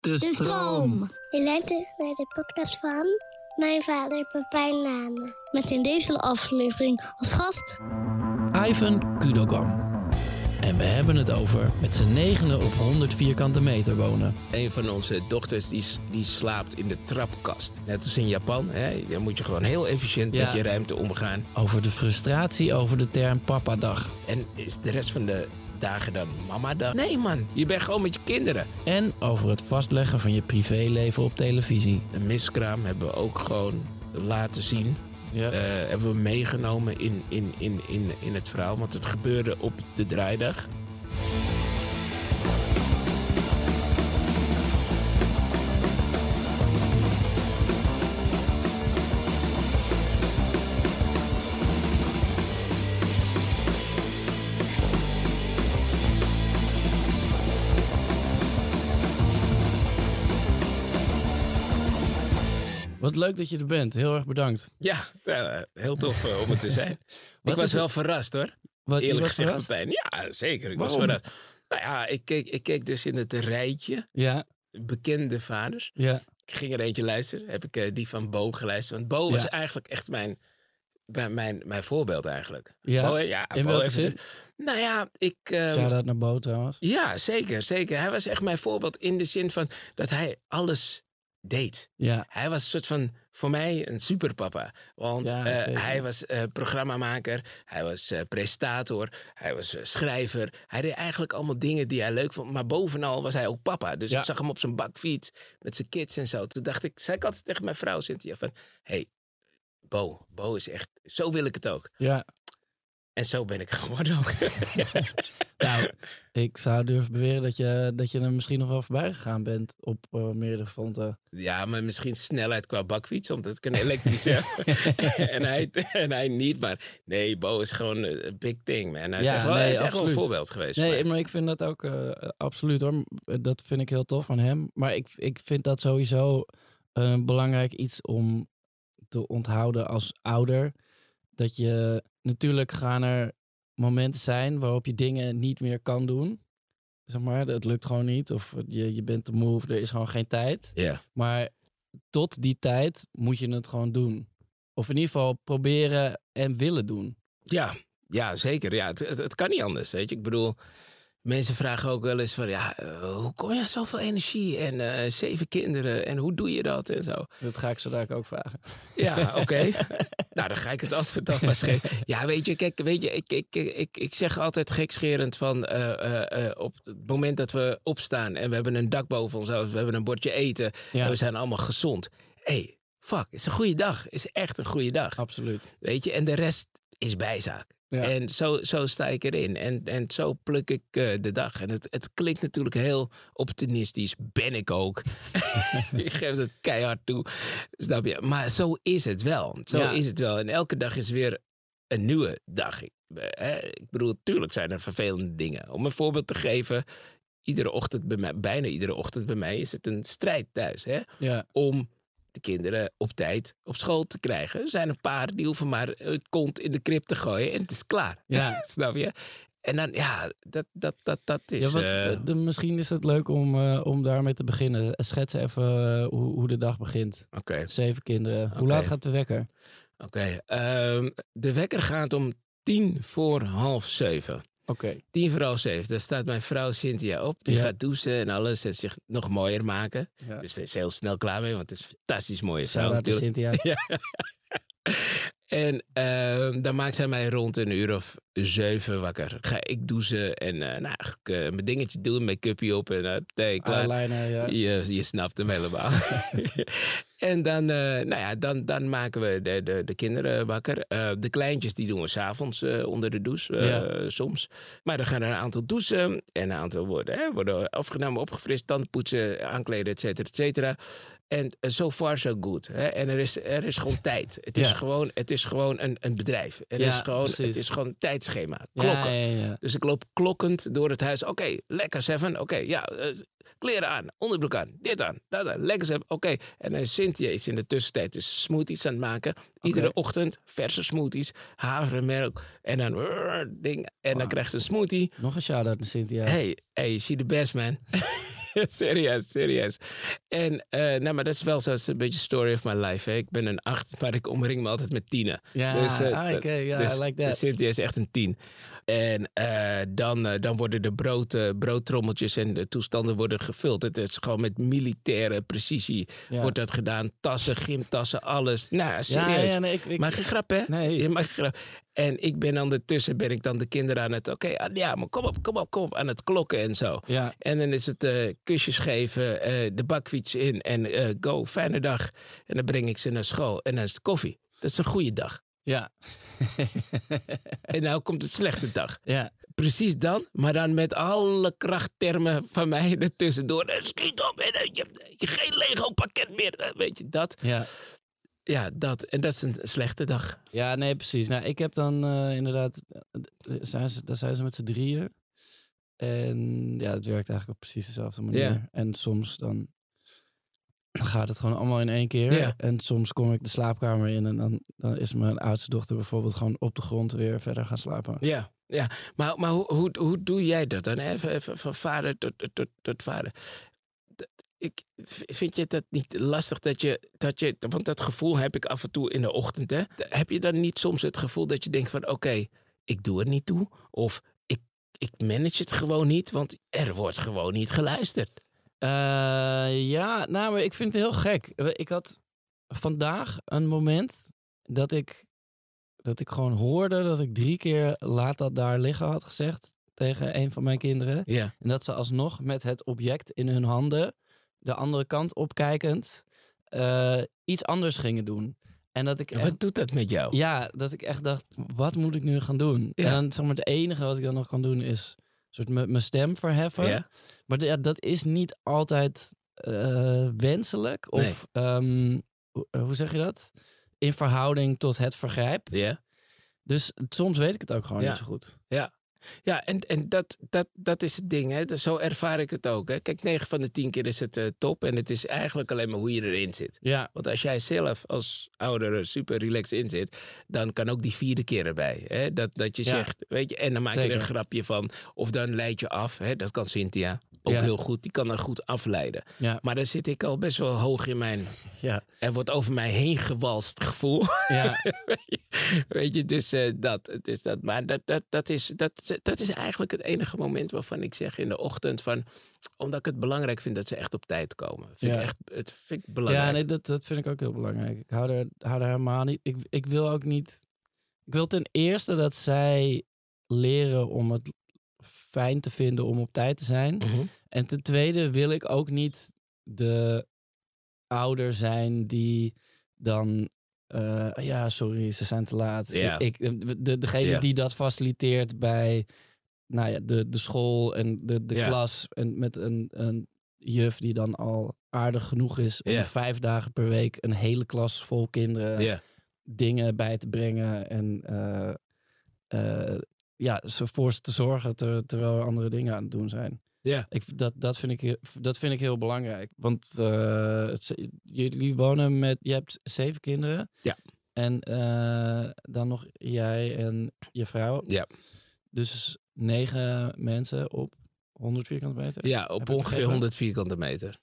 De stroom. Je luistert naar de podcast van mijn vader Pepijn Name. Met in deze aflevering als gast... Ivan Kudogam. En we hebben het over met z'n negenen op 100 vierkante meter wonen. Een van onze dochters die, die slaapt in de trapkast. Net als in Japan. Hè? Dan moet je gewoon heel efficiënt Ja. met je ruimte omgaan. Over de frustratie over de term papadag. En is de rest van de dagen dan mama-dag? Nee man, je bent gewoon met je kinderen. En over het vastleggen van je privéleven op televisie. De miskraam hebben we ook gewoon laten zien. Ja. Eh, hebben we meegenomen in, in, in, in, in het verhaal. Want het gebeurde op de draaidag. Wat leuk dat je er bent. Heel erg bedankt. Ja, eh, heel tof eh, om het te zijn. Ik was wel het- verrast hoor. Wat, Eerlijk was gezegd. Ja, zeker. Ik was verrast. Nou ja, ik keek, ik keek dus in het rijtje Ja, bekende vaders. ja. Ik ging er eentje luisteren. Heb ik eh, die van Bo geluisterd. Want Bo was Ja. eigenlijk echt mijn, mijn, mijn, mijn voorbeeld eigenlijk. Ja? Bo, ja In Bo welke zin? Nou ja, ik... ehm, Shout-out naar Bo trouwens. ja, zeker, zeker. Hij was echt mijn voorbeeld in de zin van dat hij alles deed. Ja, Hij was een soort van, voor mij, een superpapa. Want Ja, eh, hij was eh, programmamaker, hij was eh, presentator, hij was schrijver. Hij deed eigenlijk allemaal dingen die hij leuk vond. Maar bovenal was hij ook papa. Dus Ja. ik zag hem op zijn bakfiets met zijn kids en zo. Toen dacht ik, zei ik altijd tegen mijn vrouw Cynthia van... hey, Bo, Bo is echt, zo wil ik het ook. ja. En zo ben ik geworden ook. Nou, ik zou durven beweren dat je, dat je er misschien nog wel voorbij gegaan bent op eh, meerdere fronten. Ja, maar misschien snelheid qua bakfiets, omdat ik een elektrische en, hij, en hij niet. Maar nee, Bo is gewoon een big thing, man. Hij is Ja, echt wel, nee, hij is echt wel een voorbeeld geweest. Nee, maar ik vind dat ook eh, absoluut hoor. Dat vind ik heel tof van hem. Maar ik, ik vind dat sowieso een belangrijk iets om te onthouden als ouder. Dat je natuurlijk gaan er momenten zijn waarop je dingen niet meer kan doen. Zeg maar, het lukt gewoon niet. Of je, je bent te moe of er is gewoon geen tijd. Ja, Maar tot die tijd moet je het gewoon doen. Of in ieder geval proberen en willen doen. ja, ja zeker. Ja, het, het, het kan niet anders, weet je. Ik bedoel, mensen vragen ook wel eens van... Ja, eh, hoe kom je aan zoveel energie en eh, zeven kinderen en hoe doe je dat en zo. Dat ga ik zo dadelijk ook vragen. Ja, oké. nou, dan ga ik het antwoord alvast geven. Ja, weet je, kijk, weet je, ik, ik, ik, ik zeg altijd gekscherend van eh, op het moment dat we opstaan en we hebben een dak boven ons hoofd, we hebben een bordje eten Ja. en we zijn allemaal gezond. hey, fuck, is een goede dag. Is echt een goede dag. Absoluut. Weet je, en de rest is bijzaak. Ja. En zo, zo sta ik erin. En, en zo pluk ik eh, de dag. En het, het klinkt natuurlijk heel optimistisch. Ben ik ook. ik geef het keihard toe. Snap je? Maar zo is het wel. Zo Ja. is het wel. En elke dag is weer een nieuwe dag. Ik, eh, ik bedoel, tuurlijk zijn er vervelende dingen. Om een voorbeeld te geven. Iedere ochtend bij mij, bijna iedere ochtend bij mij is het een strijd thuis. Hè? Ja. om de kinderen op tijd op school te krijgen. Er zijn een paar die hoeven maar het kont in de krip te gooien en het is klaar. Ja. Snap je? En dan, ja, dat, dat, dat, dat is... Ja, wat, eh, de, misschien is het leuk om, eh, om daarmee te beginnen. Schets even eh, hoe, hoe de dag begint. Oké, Zeven kinderen. Hoe laat gaat de wekker? oké. Ehm, de wekker gaat om tien voor half zeven. Tien voor half zeven. Daar staat mijn vrouw Cynthia op. Die Ja. gaat douchen en alles en zich nog mooier maken. Ja. Dus daar is heel snel klaar mee, want het is een fantastisch mooie vrouw. Cynthia. En ehm, dan maakt zij mij rond een uur of zeven wakker. Ga ik douchen en eh, nou, ik eh, mijn dingetje doen, make-upje op en uh, nee, klaar. Eyeliner, ja. Je, je snapt hem helemaal. en dan, nou ja, dan, dan maken we de, de, de kinderen wakker. De kleintjes die doen we s'avonds avonds onder de douche, Ja. soms. Maar dan gaan er een aantal douchen en een aantal worden, hè, worden afgenomen, opgefrist, tandpoetsen, aankleden, et cetera, et cetera. En so far so good. Hè? En er is, er is gewoon tijd. Het is Ja. gewoon, het is gewoon een, een bedrijf. Er Ja, is gewoon, precies. het is gewoon een tijdschema. Ja, Klokken. ja, ja. Dus ik loop klokkend door het huis. Oké, lekker Seven. Oké, ja, eh, kleren aan, onderbroek aan, dit aan, dat aan. Lekker Seven. Oké, en dan Cynthia is in de tussentijd dus smoothies aan het maken. Iedere ochtend verse smoothies, havermelk en dan uh, ding. En dan krijgt ze een smoothie. Nog een shout-out naar Cynthia. Hey, hey, she the best man. serieus, serieus. En, eh, nou, maar dat is wel zo, het is een beetje story of my life. Hè. Ik ben een acht, maar ik omring me altijd met tienen. Ja, Dus, eh, ah, oké, ja, dus, I like dus that. Cynthia is echt een tien. En eh, dan, dan worden de brood, broodtrommeltjes en de toestanden worden gevuld. Het is gewoon met militaire precisie Ja. wordt dat gedaan. Tassen, gymtassen, alles. Nou, serieus. ja, nee, ik, ik, Maak geen grap, hè? Nee. Geen grap. En ik ben ondertussen ben ik dan de kinderen aan het... Oké, ah, ja, maar kom op, kom op, kom op. Aan het klokken en zo. ja, En dan is het eh, kusjes geven, eh, de bakfiets in en eh, go, fijne dag. En dan breng ik ze naar school en dan is het koffie. Dat is een goede dag. ja. En nou komt het slechte dag. ja, Precies dan, maar dan met alle krachttermen van mij ertussendoor. Schiet op, en, je hebt geen Lego pakket meer. Weet je, dat. ja. Ja, dat. En dat is een slechte dag. Ja, nee, precies. Nou, ik heb dan eh, inderdaad, eh, zijn ze, daar zijn ze met z'n drieën. En ja, het werkt eigenlijk op precies dezelfde manier. En soms dan gaat het gewoon allemaal in één keer. En soms kom ik de slaapkamer in en dan, dan is mijn oudste dochter bijvoorbeeld gewoon op de grond weer verder gaan slapen. Ja, ja. maar, maar hoe, hoe, hoe doe jij dat dan? Even, even van vader tot, tot, tot vader. Ik, vind je dat niet lastig dat je, dat je... Want dat gevoel heb ik af en toe in de ochtend. Hè? Heb je dan niet soms het gevoel dat je denkt van... Oké, ik doe er niet toe. Of ik, ik manage het gewoon niet. Want er wordt gewoon niet geluisterd. Eh, ja, nou, maar ik vind het heel gek. Ik had vandaag een moment dat ik, dat ik gewoon hoorde dat ik drie keer laat dat daar liggen had gezegd tegen een van mijn kinderen. Ja. En dat ze alsnog met het object in hun handen, de andere kant opkijkend, eh, iets anders gingen doen. En dat ik En echt, wat doet dat met jou? ja, dat ik echt dacht, wat moet ik nu gaan doen? Ja. En dan, zeg maar, het enige wat ik dan nog kan doen is soort mijn stem verheffen. Ja? Maar ja, dat is niet altijd eh, wenselijk. Of ehm, hoe- eh, hoe zeg je dat? In verhouding tot het vergrijp. Ja. Dus soms weet ik het ook gewoon Ja. niet zo goed. Ja, ja en, en dat, dat, dat is het ding. Hè. Dat- Zo ervaar ik het ook. Hè. Kijk, 9 van de 10 keer is het eh, top. En het is eigenlijk alleen maar hoe je erin zit. Ja, Want als jij zelf als ouder er super relaxed in zit, dan kan ook die vierde keer erbij. Hè? Dat, dat je Ja. zegt, weet je, en dan maak je er een grapje van. Of dan leid je af. Hè? Dat kan Cynthia ook Ja. heel goed. Die kan dan goed afleiden. ja, Maar dan zit ik al best wel hoog in mijn. ja. Er wordt over mij heen gewalst gevoel. ja. Weet je, dus eh, dat. Het is dat. Maar dat, dat, dat, is, dat, dat is eigenlijk het enige moment waarvan ik zeg in de ochtend van. Omdat ik het belangrijk vind dat ze echt op tijd komen. Vind Ja. ik echt, het vind ik belangrijk. ja nee, dat, dat vind ik ook heel belangrijk. Ik hou er, hou er helemaal niet... Ik, ik wil ook niet... Ik wil ten eerste dat zij leren om het fijn te vinden om op tijd te zijn. Mhm. En ten tweede wil ik ook niet de ouder zijn die dan. eh, ja, sorry, ze zijn te laat. Ik, ik, de, degene die dat faciliteert bij nou ja, de, de school en de, de klas. En met een, een juf die dan al aardig genoeg is om vijf dagen per week een hele klas vol kinderen dingen bij te brengen. En eh, eh, ja, ze voor ze te zorgen ter- terwijl er andere dingen aan het doen zijn. Ja. Ik, dat, dat, vind ik, dat vind ik heel belangrijk. Want het, z- jullie wonen met, je hebt zeven kinderen. Ja. En eh, dan nog jij en je vrouw. Ja. Dus negen mensen op 100 vierkante meter. Ja, op ongeveer begrepen? 100 vierkante meter.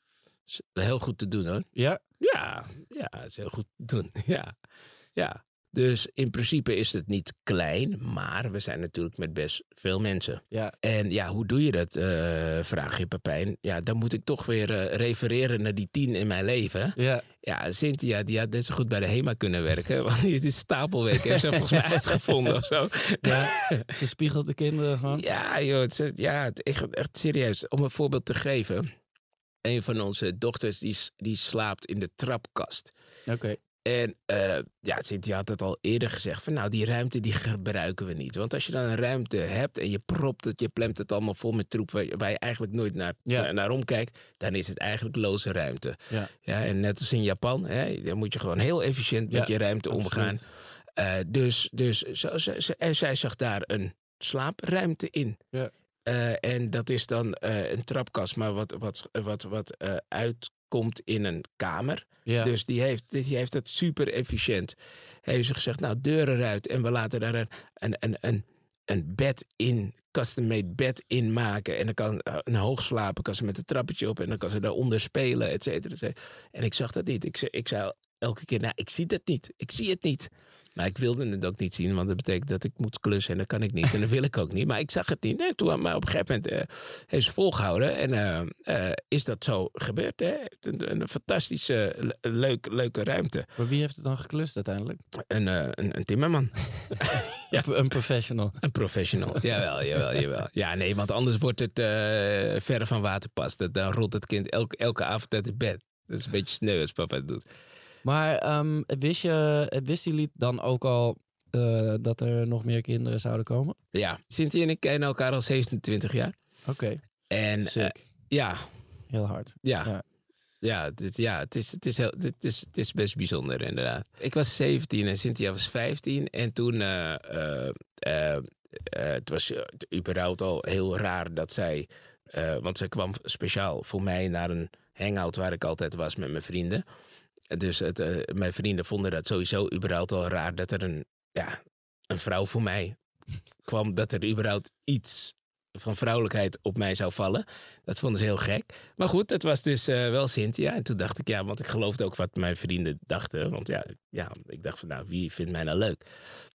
Is heel goed te doen hoor. Ja? Ja, ja, het is heel goed te doen. Ja, ja. Dus in principe is het niet klein, maar we zijn natuurlijk met best veel mensen. Ja. En ja, hoe doe je dat, eh, vraag je Pepijn. Ja, dan moet ik toch weer eh, refereren naar die tien in mijn leven. Ja. Ja, Cynthia, die had net zo goed bij de HEMA kunnen werken. Want die is stapelweek, heeft ze volgens mij uitgevonden of zo. ja. Ze spiegelt de kinderen gewoon. Ja, joh, het, is- ja, het, echt, echt serieus. Om een voorbeeld te geven. Een van onze dochters die, die slaapt in de trapkast. Oké. En eh ja, Cynthia had het al eerder gezegd. Van, nou, die ruimte die gebruiken we niet. Want als je dan een ruimte hebt en je propt het, je plemt het allemaal vol met troep waar je, waar je eigenlijk nooit naar, Ja. naar, naar omkijkt, dan is het eigenlijk loze ruimte. Ja. Ja, en net als in Japan, hè, dan moet je gewoon heel efficiënt met Ja, je ruimte omgaan. Eh, dus dus zo, ze, ze- en zij zag daar een slaapruimte in. Ja. Eh, en dat is dan een trapkast, maar wat, wat, wat, wat eh, uitkomt in een kamer. Ja. Dus die heeft, die heeft het super efficiënt. Heeft ze gezegd, nou, deuren eruit en we laten daar een, een, een, een, een bed in, custom-made bed inmaken. En dan kan eh, een hoog slapen, kan ze met een trappetje op en dan kan ze daaronder spelen, et cetera, et cetera. En ik zag dat niet. Ik, zei- ik zei elke keer, nou, ik zie het niet. Ik zie het niet. Maar ik wilde het ook niet zien, want dat betekent dat ik moet klussen en dat kan ik niet. En dat wil ik ook niet. Maar ik zag het niet. En toen, maar op een gegeven moment eh, heeft ze volgehouden. En eh, eh, is dat zo gebeurd. Hè? Een, een fantastische, le- leuk, leuke ruimte. Maar wie heeft het dan geklust uiteindelijk? Een, een, een timmerman. Ja. Een- professional. Een professional. jawel, jawel, jawel. Ja, nee, want anders wordt het verre van waterpas. Dat, dan rolt het kind elke, elke avond uit het bed. Dat is een beetje sneu als papa het doet. Maar ehm, wist, je, dan ook al eh, dat er nog meer kinderen zouden komen? Ja, Cynthia en ik kennen elkaar al 27 jaar. Oké, En eh, ja, Heel hard. ja. Ja. Ja, dit, ja het, is, het, is heel, het, is, het is best bijzonder inderdaad. Ik was 17 en Cynthia was 15. En toen, eh, het was überhaupt al heel raar dat zij... want zij kwam speciaal voor mij naar een hangout waar ik altijd was met mijn vrienden. Dus het, eh, mijn vrienden vonden dat sowieso überhaupt al raar dat er een, ja, een vrouw voor mij kwam. Dat er überhaupt iets van vrouwelijkheid op mij zou vallen. Dat vonden ze heel gek. Maar goed, dat was dus eh, wel Cynthia. En toen dacht ik, ja, want ik geloofde ook wat mijn vrienden dachten. Want ja, ja, ik dacht van, nou, wie vindt mij nou leuk?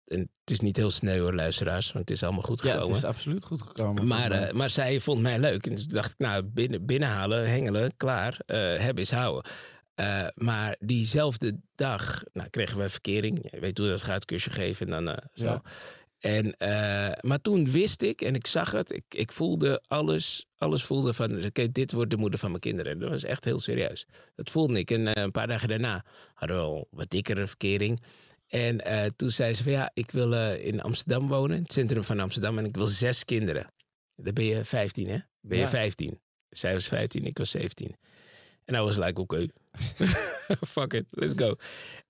En het is niet heel sneu hoor, luisteraars, want het is allemaal goed Ja, gekomen. het is absoluut goed gekomen. Maar, eh, maar zij vond mij leuk. En toen dacht ik, nou, binnen, binnenhalen, hengelen, klaar, hebben is houden. Eh, maar diezelfde dag nou, kregen we verkering. Je weet hoe dat gaat, kusje geven en dan eh, zo. Ja. En, eh, maar toen wist ik en ik zag het. Ik, ik voelde alles, alles voelde van, oké, dit wordt de moeder van mijn kinderen. Dat was echt heel serieus. Dat voelde ik. En een paar dagen daarna hadden we al wat dikkere verkering. En toen zei ze van, ja, ik wil in Amsterdam wonen, in het centrum van Amsterdam. En ik wil zes kinderen. Dan ben je 15, hè? Ben je Ja. 15. Zij was 15, ik was 17. En I was like, oké. Fuck it, let's go.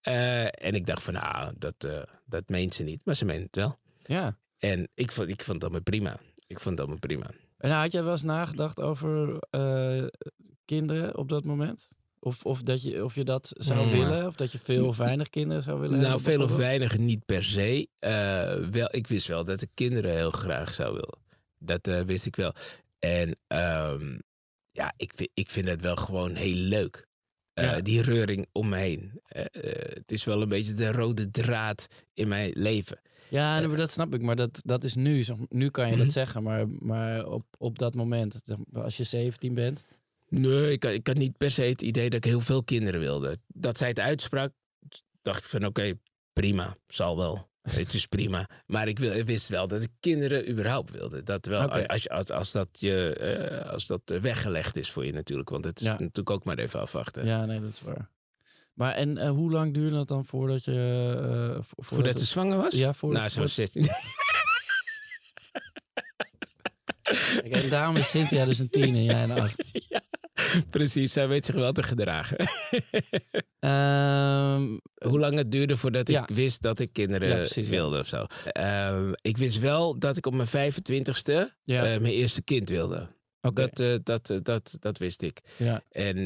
Eh, en ik dacht van, nou, dat, eh, dat meent ze niet. Maar ze meent het wel. Ja. En ik vond, ik vond het allemaal prima. Ik vond het allemaal prima. En had jij wel eens nagedacht over eh, kinderen op dat moment? Of, of, dat je, of je dat zou Mm. willen? Of dat je veel of weinig kinderen zou willen Nou, hebben, veel of weinig niet per se. Wel, ik wist wel dat ik kinderen heel graag zou willen. Dat wist ik wel. En ehm, ja, ik vind, ik vind het wel gewoon heel leuk. Eh, Ja. Die reuring om me heen. Eh, eh, het is wel een beetje de rode draad in mijn leven. Ja, dat snap ik. Maar dat, dat is nu. Nu kan je Mhm. dat zeggen. Maar, maar op, op dat moment, als je 17 bent. Nee, ik, ik had niet per se het idee dat ik heel veel kinderen wilde. Dat zij het uitsprak, dacht ik van oké, prima, zal wel. Het is prima. Maar ik, wil, ik wist wel dat ik kinderen überhaupt wilde. Dat wel, als, als, als, dat je, eh, als dat eh, weggelegd is voor je natuurlijk. Want het is Ja. natuurlijk ook maar even afwachten. Ja, nee, dat is waar. Maar en eh, hoe lang duurde het dan voordat je... eh, vo- Voordat ze zwanger was? Ja, voor, nou, ze was 16. Kijk, en daarom is Cynthia dus een tien en jij een acht. ja, precies, zij weet zich wel te gedragen. Ehm, Hoe lang het duurde voordat ik Ja. wist dat ik kinderen Ja, precies, ja. wilde of zo. Ehm, ik wist wel dat ik op mijn 25ste ja, eh, mijn eerste kind wilde. Dat, eh, dat, eh, dat, dat wist ik. ja. En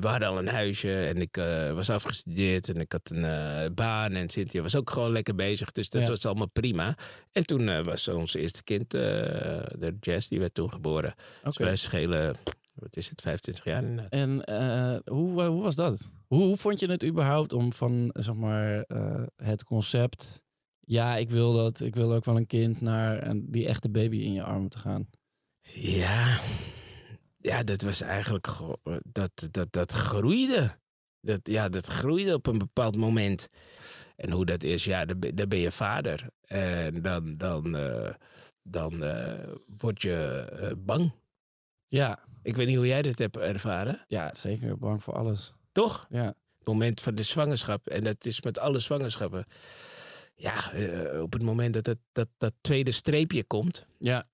we hadden al een huisje en ik was afgestudeerd en ik had een baan. En Cynthia was ook gewoon lekker bezig, dus dat Ja. was allemaal prima. En toen was ons eerste kind, de Jess, die werd toen geboren. Dus Oké. wij schelen, wat is het, 25 jaar inderdaad. En eh, hoe, hoe was dat? Hoe, hoe vond je het überhaupt om van zeg maar, eh, het concept... Ja, ik wil dat. Ik wil ook wel een kind naar een, die echte baby in je armen te gaan. Ja, ja dat was eigenlijk, dat, dat, dat groeide. Dat, ja, dat groeide op een bepaald moment. En hoe dat is, ja, dan, ben- je vader. En dan, dan, eh, dan eh, word je eh, bang. Ja, Ik weet niet hoe jij dit hebt ervaren. ja zeker. Bang voor alles. Toch? Ja, Het moment van de zwangerschap. En dat is met alle zwangerschappen. Ja, eh, op het moment dat, het, dat dat tweede streepje komt, ja,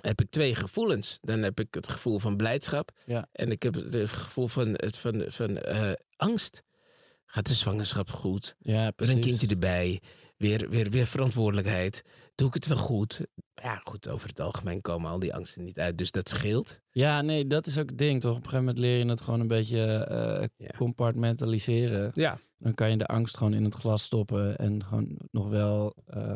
heb ik twee gevoelens. Dan heb ik het gevoel van blijdschap. Ja. En ik heb het gevoel van, het, van, van eh, angst. Gaat de zwangerschap goed? ja Weer precies. een kindje erbij. Weer, weer, weer verantwoordelijkheid. Doe ik het wel goed? Ja, goed, over het algemeen komen al die angsten niet uit. Dus dat scheelt. Ja, nee, dat is ook het ding, toch? Op een gegeven moment leer je het gewoon een beetje eh, Ja. compartmentaliseren. Ja, Dan kan je de angst gewoon in het glas stoppen en gewoon nog wel eh,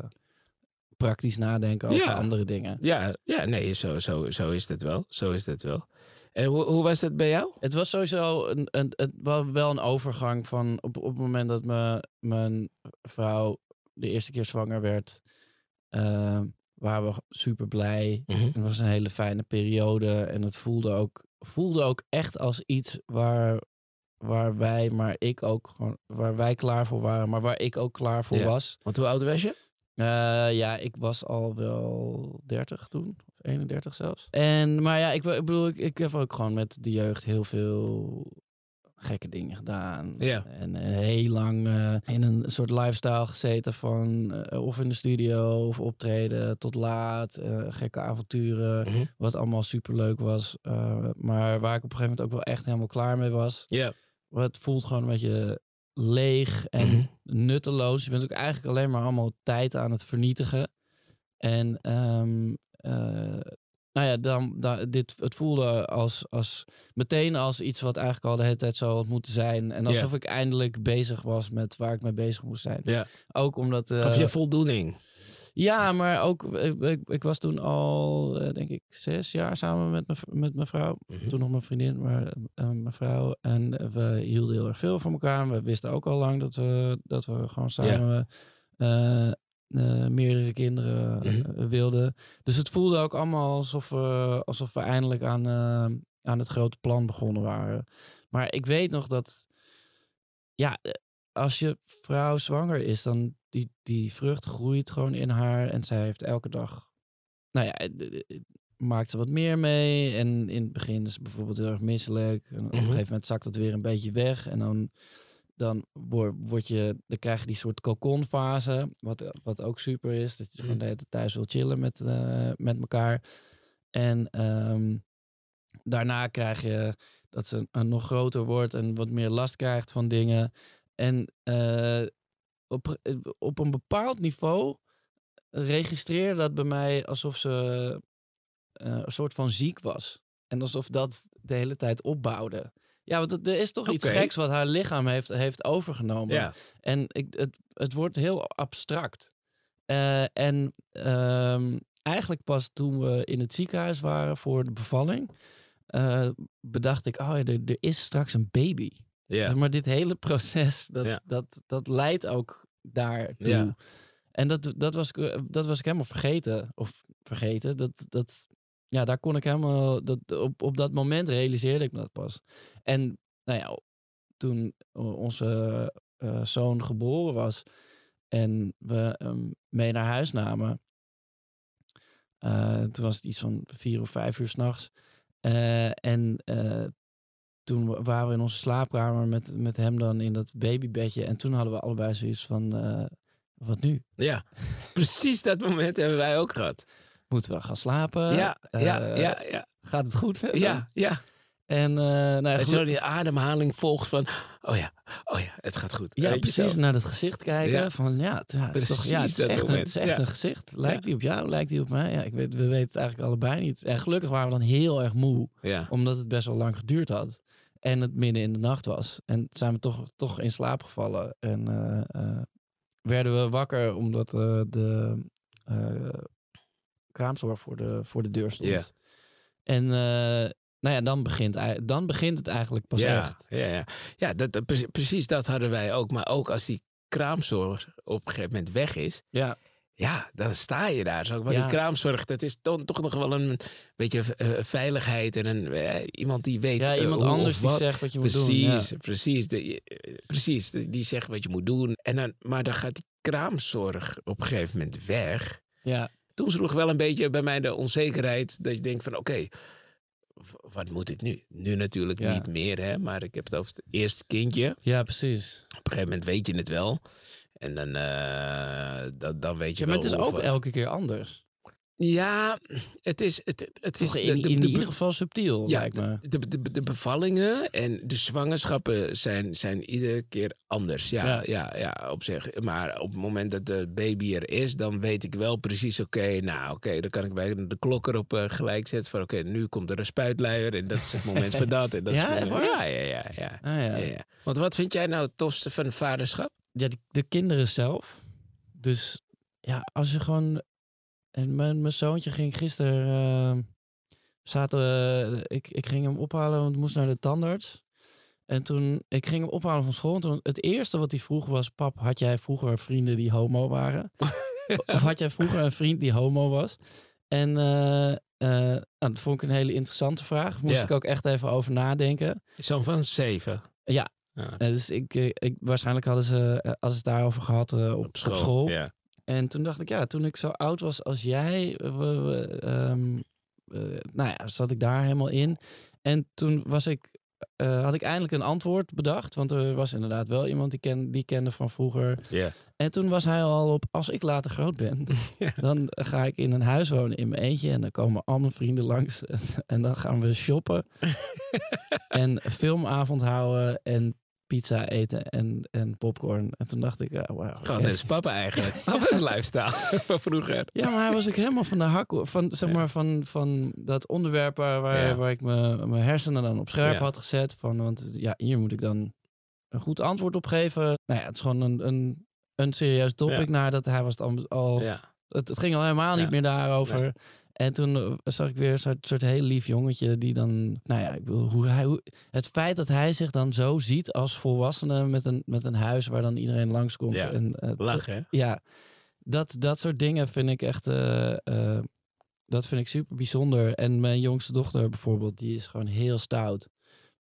praktisch nadenken over Ja. andere dingen. Ja, ja nee, zo, zo, zo is het wel. Zo is het wel. En hoe, hoe was dat bij jou? Het was sowieso een, een, het was wel een overgang van op, op het moment dat me, mijn vrouw de eerste keer zwanger werd, eh, waren we super blij. Het was een hele fijne periode en het voelde ook, voelde ook echt als iets waar, waar wij, maar ik ook gewoon, waar wij klaar voor waren, maar waar ik ook klaar voor Ja. was. Want hoe oud was je? Eh, ja, ik was al wel 30 toen, 31 zelfs. En, maar ja, ik, ik bedoel, ik, ik heb ook gewoon met de jeugd heel veel gekke dingen gedaan. Ja. En eh, heel lang eh, in een soort lifestyle gezeten van eh, of in de studio of optreden tot laat, gekke avonturen, Mhm. wat allemaal super leuk was. Maar waar ik op een gegeven moment ook wel echt helemaal klaar mee was. Ja. Maar Het voelt gewoon een beetje leeg en Mhm. nutteloos. Je bent ook eigenlijk alleen maar allemaal tijd aan het vernietigen. En eh, nou ja, dan, da- dit, het voelde als, als meteen als iets wat eigenlijk al de hele tijd zo had moeten zijn. En alsof ik eindelijk bezig was met waar ik mee bezig moest zijn. Ja. Ook omdat... eh, Gaf je voldoening? ja, maar ook, ik, ik, ik was toen al, eh, denk ik, zes jaar samen met mijn, met mijn vrouw. Mhm. Toen nog mijn vriendin, maar eh, mijn vrouw. En we hielden heel erg veel van elkaar. We wisten ook al lang dat we, dat we gewoon samen eh, eh, meerdere kinderen eh, Mhm. wilden. Dus het voelde ook allemaal alsof we, alsof we eindelijk aan, eh, aan het grote plan begonnen waren. Maar ik weet nog dat, ja, eh, als je vrouw zwanger is, dan die, die vrucht groeit gewoon in haar. En zij heeft elke dag, nou ja, eh, eh, maakt ze wat meer mee. En in het begin is ze bijvoorbeeld heel erg misselijk. En op een Mhm. gegeven moment zakt het weer een beetje weg. En dan, dan, word, je, dan krijg je die soort kokonfase. Wat, wat ook super is. Dat je gewoon de hele tijd thuis wil chillen met, eh, met elkaar. En ehm, daarna krijg je dat ze een, nog groter wordt en wat meer last krijgt van dingen. En eh, op, op een bepaald niveau registreerde dat bij mij alsof ze eh, een soort van ziek was. En alsof dat de hele tijd opbouwde. Ja, want er is toch iets geks wat haar lichaam heeft, heeft overgenomen. Ja. En ik, het, het wordt heel abstract. Eh, en ehm, eigenlijk pas toen we in het ziekenhuis waren voor de bevalling, eh, bedacht ik, oh ja, er, er is straks een baby. Ja. Maar dit hele proces, dat, Ja. dat, dat leidt ook daartoe. Ja. En dat, dat, was, ik- dat was ik helemaal vergeten. Of vergeten. Dat, dat, ja, daar kon ik helemaal. Dat, op, op dat moment realiseerde ik me dat pas. En nou ja, toen onze eh, zoon geboren was en we hem mee naar huis namen. eh, toen was het iets van vier of vijf uur s'nachts. Eh en eh, toen wa- waren we in onze slaapkamer met, met hem dan in dat babybedje. En toen hadden we allebei zoiets van, eh, wat nu? ja. Precies dat moment hebben wij ook gehad. Moeten we gaan slapen? ja, ja, Eh, ja, ja. Gaat het goed met? Ja, ja. En eh nou ja, En zo die ademhaling volgt van, oh ja, oh ja, het gaat goed. Ja, precies. zo? Naar het gezicht kijken. Ja. Van ja, het, ja, het is, toch, ja, het is dat echt, een, moment. het is echt Ja. een gezicht. Lijkt die op jou? Lijkt die op mij? Ja, ik weet, we weten het eigenlijk allebei niet. En gelukkig waren we dan heel erg moe. Omdat het best wel lang geduurd had. En het midden in de nacht was. En zijn we toch, toch in slaap gevallen. En eh, werden we wakker omdat de kraamzorg voor de, voor de deur stond. Ja. En eh, nou ja, dan begint, dan begint het eigenlijk pas ja, echt. Ja, ja. ja dat, precies- dat hadden wij ook. Maar ook als die kraamzorg op een gegeven moment weg is, Ja, ja, dan sta je daar. Zo. Maar Ja. die kraamzorg, dat is dan toch nog wel een beetje eh, veiligheid en een, eh, iemand die weet. ja iemand anders die zegt wat je moet doen. precies. De, precies, die zegt wat je moet doen. En dan, maar dan gaat die kraamzorg op een gegeven moment weg. Ja. Toen sloeg wel een beetje bij mij de onzekerheid. Dat je denkt van oké, wat moet ik nu? Nu natuurlijk Ja. niet meer, hè, maar ik heb het over het eerste kindje. Ja, precies. Op een gegeven moment weet je het wel. En dan, eh, dan, dan weet je Ja, maar wel het is ook wat. elke keer anders. Ja, het is... Het, het- is de- in, de- in de- ieder geval subtiel, ja, lijkt me. de, de, de bevallingen en de zwangerschappen zijn, zijn iedere keer anders. Ja, Ja. ja. Ja, op zich. Maar op het moment dat de baby er is, dan weet ik wel precies, oké, nou oké, dan kan ik bij de klok erop eh, gelijk zetten van oké, nu komt er een spuitluier en dat is het moment voor dat. En dat Ja, ja, ja, ja, ja. Ah, ja. Want wat vind jij nou het tofste van vaderschap? ja, de kinderen zelf. Dus ja, als je gewoon en mijn, mijn zoontje ging gisteren... eh, zaten we- ik, ik ging hem ophalen, want moest naar de tandarts. En toen, ik ging hem ophalen van school. En toen, het eerste wat hij vroeg was... Pap, had jij vroeger vrienden die homo waren? Of had jij vroeger een vriend die homo was? En eh, eh, nou, dat vond ik een hele interessante vraag. Moest Ja. ik ook echt even over nadenken. Zo'n van zeven. Ja. Ja. Eh, dus ik, eh, ik, waarschijnlijk hadden ze eh, als het daarover gehad eh, op, op school. Ja. En toen dacht ik, ja, toen ik zo oud was als jij, eh, we- we, ehm, eh, nou ja, zat ik daar helemaal in. En toen was ik, eh, had ik eindelijk een antwoord bedacht. Want er was inderdaad wel iemand die, ken, die kende van vroeger. Ja. En toen was hij al op, als ik later groot ben, dan ga ik in een huis wonen in mijn eentje. En dan komen al mijn vrienden langs. En dan gaan we shoppen. en filmavond houden en pizza eten en, en popcorn. En toen dacht ik, ja, wauw. Gewoon net als papa eigenlijk. Papa's lifestyle van vroeger. Ja, maar hij was ook helemaal van de hak, van, zeg maar, van, van dat onderwerp waar, waar, Ja. waar ik me- mijn hersenen dan op scherp Ja. had gezet. Van, want ja, hier moet ik dan een goed antwoord op geven. Nou ja, het is gewoon een, een, een serieus topic. Ja. Nadat hij was het al, al Ja. het, het ging al helemaal niet meer daarover. En toen eh, zag ik weer een soort, soort heel lief jongetje die dan, nou ja, ik bedoel, hoe hij, hoe, het feit dat hij zich dan zo ziet als volwassene met een, met een huis waar dan iedereen langskomt. Ja. En, eh, Lachen, hè? ja, dat, dat soort dingen vind ik echt. eh, dat vind ik super bijzonder. En mijn jongste dochter bijvoorbeeld, die is gewoon heel stout.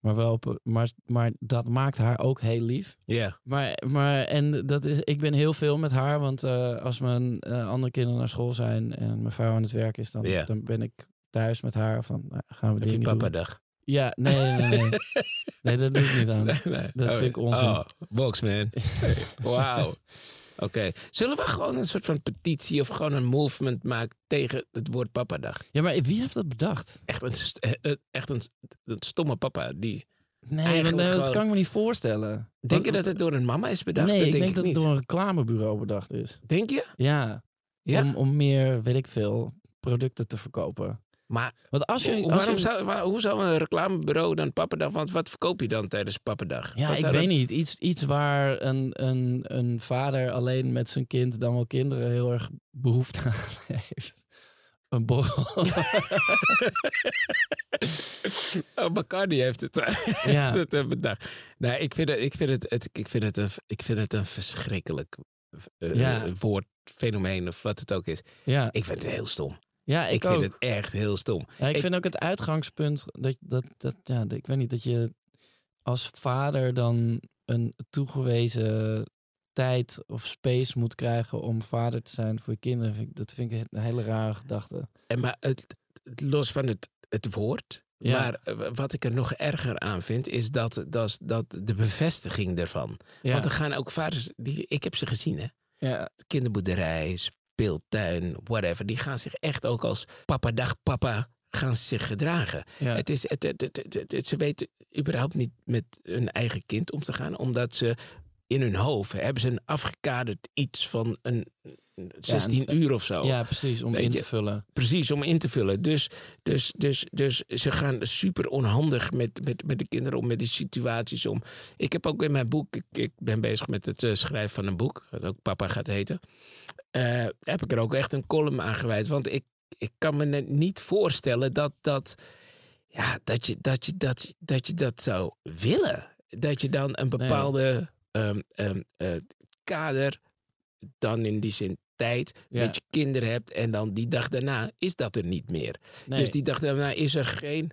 Maar, wel op, maar, maar dat maakt haar ook heel lief. Ja. Maar, maar en dat is, ik ben heel veel met haar. Want eh, als mijn eh, andere kinderen naar school zijn en mijn vrouw aan het werk is, dan, dan ben ik thuis met haar. Van nou, gaan we Heb je doen. papa-dag? Ja, nee, nee, nee. nee, dat doe ik niet aan. Nee. Dat vind ik onzin. Oh, boxman. Wauw. Oké. Zullen we gewoon een soort van petitie of gewoon een movement maken tegen het woord papadag? Ja, maar wie heeft dat bedacht? Echt een, st- eh, echt een, een stomme papa. Die... Nee, eh, dat gewoon- kan ik me niet voorstellen. Denk je dat het door een mama is bedacht? Nee, dat ik denk denk dat niet. het door een reclamebureau bedacht is. Denk je? Ja, Ja. Om, om meer, weet ik veel, producten te verkopen. Maar Want als je... hoe, als waarom je- zou, waar- hoe zou een reclamebureau dan pappadag... Want wat verkoop je dan tijdens pappadag? Ja, ik weet dat- niet. Iets, iets waar een, een, een vader alleen met zijn kind, dan wel kinderen, heel erg behoefte aan heeft. Een borrel. Oh, Bacardi heeft het, Ja. heeft het eh, bedacht. Nee, ik vind het, ik vind het, het- ik vind het, een, ik vind het een verschrikkelijk eh, Ja. woord, fenomeen of wat het ook is. ja, Ik vind het heel stom. Ja, ik, Ik, ook. vind het echt heel stom. Ja, ik ik- vind ook het uitgangspunt dat, dat, dat ja, ik weet niet, dat je als vader dan een toegewezen tijd of space moet krijgen om vader te zijn voor je kinderen. Vind ik- Dat vind ik een hele rare gedachte. En maar het, los van het, het woord. Ja. Maar eh, wat ik er nog erger aan vind, is dat, dat, dat de bevestiging ervan. Ja, Want er gaan ook vaders, die, ik heb ze gezien hè. ja, kinderboerderij, speeltuin, whatever. Die gaan zich echt ook als papa dag papa gaan zich gedragen. ja. Het is, het, het, het, het- het- het- ze weten überhaupt niet met hun eigen kind om te gaan. Omdat ze in hun hoofd hebben ze een afgekaderd iets van een 16 een- uur of zo. ja, precies, om in te vullen. Precies, om in te vullen. Dus, dus, dus, dus ze gaan super onhandig met, met, met de kinderen om, met die situaties om. Ik heb ook in mijn boek, ik, ik ben bezig met het eh, schrijven van een boek, dat ook Papa gaat heten. eh, heb ik er ook echt een column aan gewijd. Want ik, ik kan me net niet voorstellen dat, dat, ja, dat, je, dat, je, dat, dat je dat zou willen. Dat je dan een bepaalde ehm, ehm, eh, kader, dan in die zin tijd, Ja. met je kinderen hebt. En dan die dag daarna is dat er niet meer. Nee, Dus die dag daarna is er geen.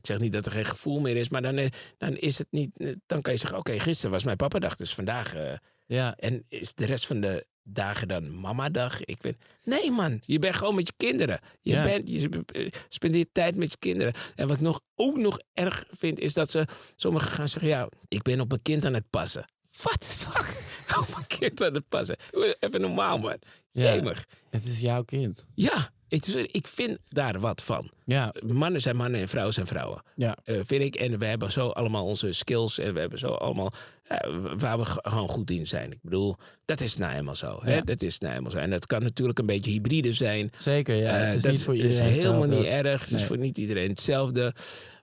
Ik zeg niet dat er geen gevoel meer is, maar dan, eh, dan is het niet. eh, Dan kan je zeggen: Oké, gisteren was mijn papadag, dus vandaag. eh, ja, en is de rest van de dagen dan mamadag? Ik ben. Nee, man, je bent gewoon met je kinderen. Je, Ja. bent, je spendeert tijd met je kinderen. En wat ik nog, ook nog erg vind, is dat ze sommigen gaan zeggen: Ja, ik ben op mijn kind aan het passen. What the fuck? Op mijn kind aan het passen. Even normaal, man. Ja. Jemig. het is jouw kind. Ja, ik, ik vind daar wat van. Ja, Mannen zijn mannen en vrouwen zijn vrouwen. ja, Eh, vind ik. En we hebben zo allemaal onze skills. En we hebben zo allemaal eh, waar we gewoon goed in zijn. Ik bedoel, dat is nou eenmaal zo. Hè? Ja. Dat is nou eenmaal zo. En dat kan natuurlijk een beetje hybride zijn. zeker. Ja, Eh, het is dat niet voor is helemaal hetzelfde. niet erg. Het is voor niet iedereen hetzelfde.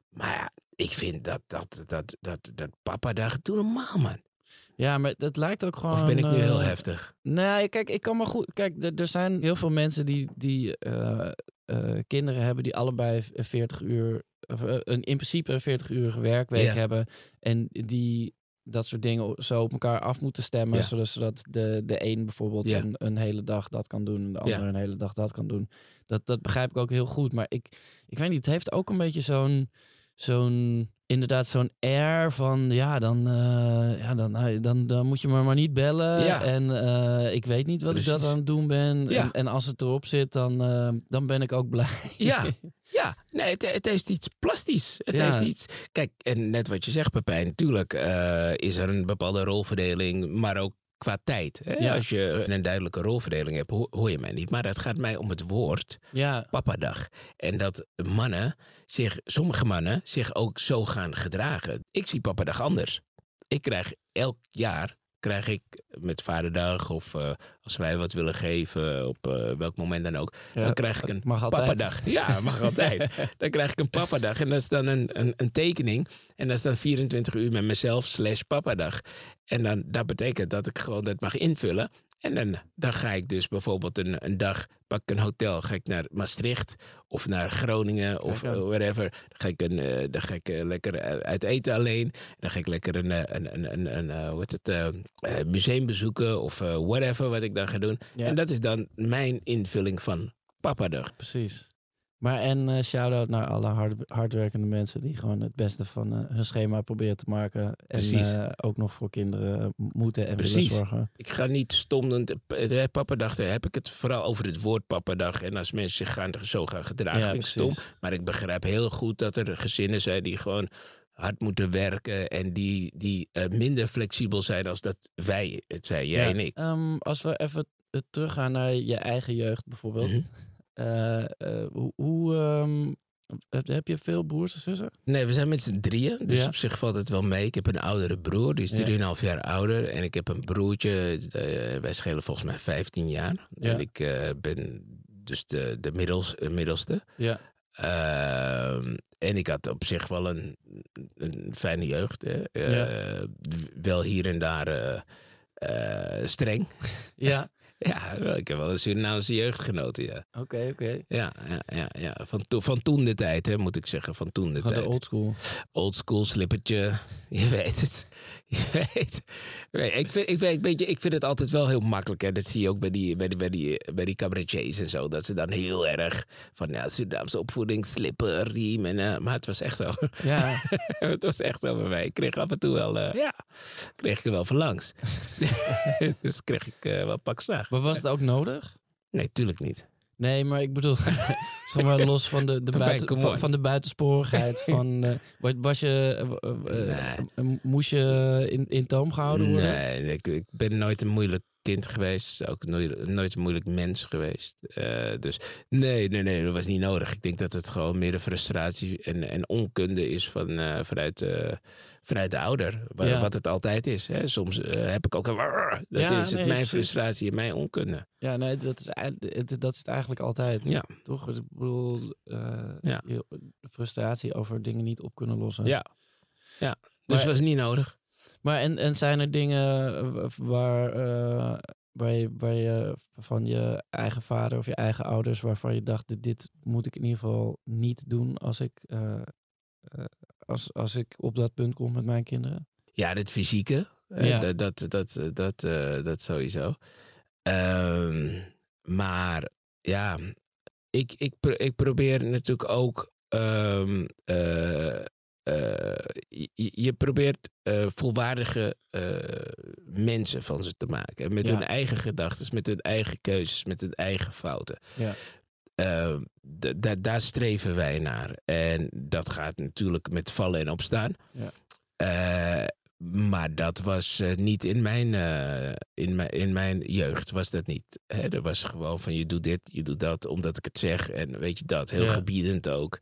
Maar ja, ik vind dat, dat, dat, dat, dat papa daar doe normaal, man. Ja, maar het lijkt ook gewoon... Of ben ik nu heel eh, heftig? Nee, kijk, ik kan maar goed. Kijk, er- zijn heel veel mensen die, die eh, eh, kinderen hebben die allebei 40 uur, of, een, in principe een 40 uurige werkweek Ja. hebben. En die dat soort dingen zo op elkaar af moeten stemmen. Zodat, zodat de, de een bijvoorbeeld een, een hele dag dat kan doen en de ander een hele dag dat kan doen. Dat, dat begrijp ik ook heel goed. Maar ik, ik weet niet, het heeft ook een beetje zo'n zo'n inderdaad zo'n air van ja dan, eh, ja, dan, dan, dan moet je me maar niet bellen Ja. en eh, ik weet niet wat ik dat aan het doen ben Ja. en, en als het erop zit dan, eh, dan ben ik ook blij. Ja, ja. Nee, het, het heeft iets plastisch. Het Ja. heeft iets... Kijk, en net wat je zegt, Pepijn. Natuurlijk is er een bepaalde rolverdeling, maar ook qua tijd. Hè? Ja. Als je een duidelijke rolverdeling hebt, ho- hoor je mij niet. Maar het gaat mij om het woord ja, papadag. En dat mannen zich, sommige mannen, zich ook zo gaan gedragen. Ik zie papadag anders. Ik krijg elk jaar, krijg ik met vaderdag of eh, als wij wat willen geven, op eh, welk moment dan ook, ja, dan krijg ik een papadag. Ja, mag altijd. dan krijg ik een papadag. En dat is dan een, een, een tekening. En dat is dan 24 uur met mezelf slash papadag. En dan, dat betekent dat ik gewoon dat mag invullen. En dan, dan ga ik dus bijvoorbeeld een, een dag, pak ik een hotel, ga ik naar Maastricht of naar Groningen of aan. eh, whatever. Dan ga ik, een, eh, dan ga ik eh, lekker uit eten alleen. Dan ga ik lekker een, een, een, een, heet het, museum bezoeken of whatever wat ik dan ga doen. Ja. En dat is dan mijn invulling van papadag. Precies. Maar en eh shout-out naar alle hard, hardwerkende mensen die gewoon het beste van eh, hun schema proberen te maken. En eh, ook nog voor kinderen moeten en Precies. willen zorgen. Ik ga niet stomend. eh, Papadag, daar heb ik het vooral over het woord papadag. En als mensen zich gaan, zo gaan gedragen, Ja, ik stom. Maar ik begrijp heel goed dat er gezinnen zijn die gewoon hard moeten werken. En die, die minder flexibel zijn als dat wij het zijn, jij Ja, en ik. ehm, als we even teruggaan naar je eigen jeugd bijvoorbeeld. Eh, eh, hoe hoe ehm, heb, je veel broers en zussen? Nee, we zijn met z'n drieën. Dus Ja. op zich valt het wel mee. Ik heb een oudere broer, die is Ja. 3,5 jaar ouder. En ik heb een broertje, eh, wij schelen volgens mij 15 jaar. Ja. En ik ben dus de, de middels, middelste. Ja. Ehm, en ik had op zich wel een, een fijne jeugd. Hè. Wel hier en daar streng. Ja, Ja, ik heb wel een Surinaamse jeugd genoten, ja. oké, oké. Ja, ja, ja, ja. Van, to- van toen de tijd, hè, moet ik zeggen. Van toen de tijd. old school. Old school slippertje. Je weet het. Je weet. Nee, Ik vind, ik, weet, ik vind het altijd wel heel makkelijk. Hè. Dat zie je ook bij die, bij, die, bij, die, bij die cabaretiers en zo. Dat ze dan heel erg van ja, Surinaamse opvoeding, slipper, riem. En, eh, maar het was echt zo. Ja, het was echt zo bij mij. Ik kreeg af en toe wel, eh, ja, kreeg ik er wel van langs. dus kreeg ik eh, wel pak slaag. Maar was het ook nodig? Nee, tuurlijk niet. Nee, maar ik bedoel, zeg maar los van de, de, buiten, van, de buitensporigheid. Van, wa- was je, eh, eh, moest je in, in toom gehouden worden? Nee, ik, ik ben nooit een moeilijk kind geweest. Ook nooit, nooit een moeilijk mens geweest. Eh, dus nee, nee, nee, dat was niet nodig. Ik denk dat het gewoon meer de frustratie en, en onkunde is van, eh, vanuit, eh, vanuit de ouder. Ja. Wat het altijd is. Hè. Soms heb ik ook een... Dat Ja, is het nee, mijn precies. frustratie en mijn onkunde. Ja, nee, dat is, dat is het eigenlijk altijd. Ja. Toch? Ik bedoel, Ja. frustratie over dingen niet op kunnen lossen. Ja. ja. Dus Maar- het was niet nodig. Maar en, en zijn er dingen eh, waar, eh, waar, je, waar je van je eigen vader of je eigen ouders, waarvan je dacht, dit, dit moet ik in ieder geval niet doen als ik, eh, als, als ik op dat punt kom met mijn kinderen? Ja, het fysieke. Ja. Dat, dat, dat, dat, dat sowieso. Ehm, maar ja, ik, ik, ik probeer natuurlijk ook. ehm, eh, eh, je, je probeert eh, volwaardige eh, mensen van ze te maken. Met Ja. hun eigen gedachten, met hun eigen keuzes, met hun eigen fouten. Ja. Eh, daar streven wij naar. En dat gaat natuurlijk met vallen en opstaan. Ja. Eh, maar dat was eh, niet in mijn, eh, in, mijn, in mijn jeugd, was dat niet. Hè, er was gewoon van je doet dit, je doet dat, omdat ik het zeg. En weet je dat, heel Ja. gebiedend ook.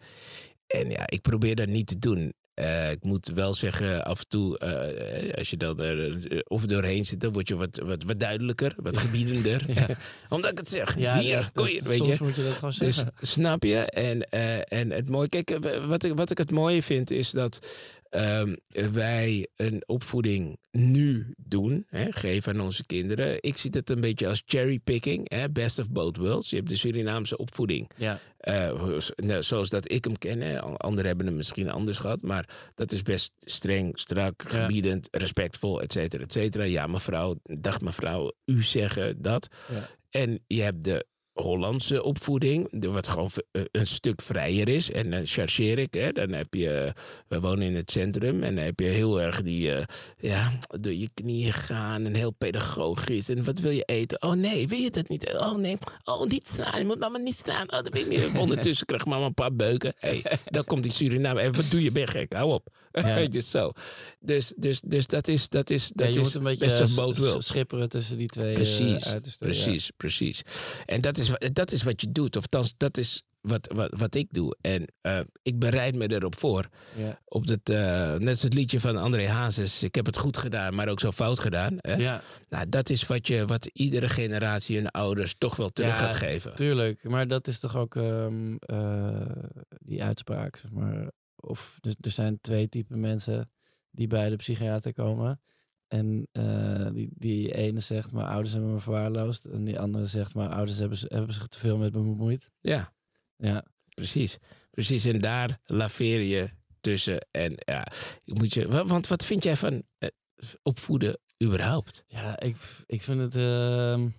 En ja, ik probeer dat niet te doen. Eh, ik moet wel zeggen, af en toe, eh, als je dan er eh, of doorheen zit, dan word je wat, wat, wat duidelijker, wat gebiedender. Ja. Omdat ik het zeg. Ja, Hier, ja, kom dus je, weet soms je. moet je dat gewoon Dus zeggen. snap je? En, eh, en het mooie, kijk, eh, wat ik, wat ik het mooie vind is dat ehm, wij een opvoeding nu doen, hè, geven aan onze kinderen. Ik zie het een beetje als cherrypicking, hè, best of both worlds. Je hebt de Surinaamse opvoeding, Ja. eh, nou, zoals dat ik hem ken. Hè. Anderen hebben hem misschien anders gehad, maar dat is best streng, strak, Ja. gebiedend, respectvol, et cetera, et cetera. Ja, mevrouw, dag mevrouw, u zeggen dat. Ja. En je hebt de Hollandse opvoeding, wat gewoon eh, een stuk vrijer is. En dan chargeer ik, hè. dan heb je, we wonen in het centrum en dan heb je heel erg die, eh, ja, door je knieën gaan en heel pedagogisch. En wat wil je eten? Oh nee, wil je dat niet? Oh nee, oh niet slaan, je moet mama niet slaan. Oh, dat weet ik niet. Ondertussen krijgt mama een paar beuken. Hey, dan komt die Suriname. Hey, wat doe je, ben gek? Hou op. Weet je, zo. Dus, dus, dus dat is, dat is, dat ja, je is moet een beetje best of both schipperen tussen die twee eh, Precies, ja. precies, precies. En dat is, dat is wat je doet. Of dat is wat, wat, wat ik doe. En eh, ik bereid me erop voor. Ja. Op dat, eh, net als het liedje van André Hazes. Ik heb het goed gedaan, maar ook zo fout gedaan. Hè? Ja, Nou, dat is wat, je, wat iedere generatie hun ouders toch wel terug Ja, gaat geven. tuurlijk. Maar dat is toch ook ehm, eh, die uitspraak, zeg maar. Of er, er zijn twee typen mensen die bij de psychiater komen. En eh, die, die ene zegt, mijn ouders hebben me verwaarloosd. En die andere zegt, mijn ouders hebben, hebben zich te veel met me bemoeid. Ja, Ja, precies. Precies, en daar laveer je tussen. En ja, moet je, wa- want wat vind jij van eh, opvoeden überhaupt? ja ik, ik vind het... ehm,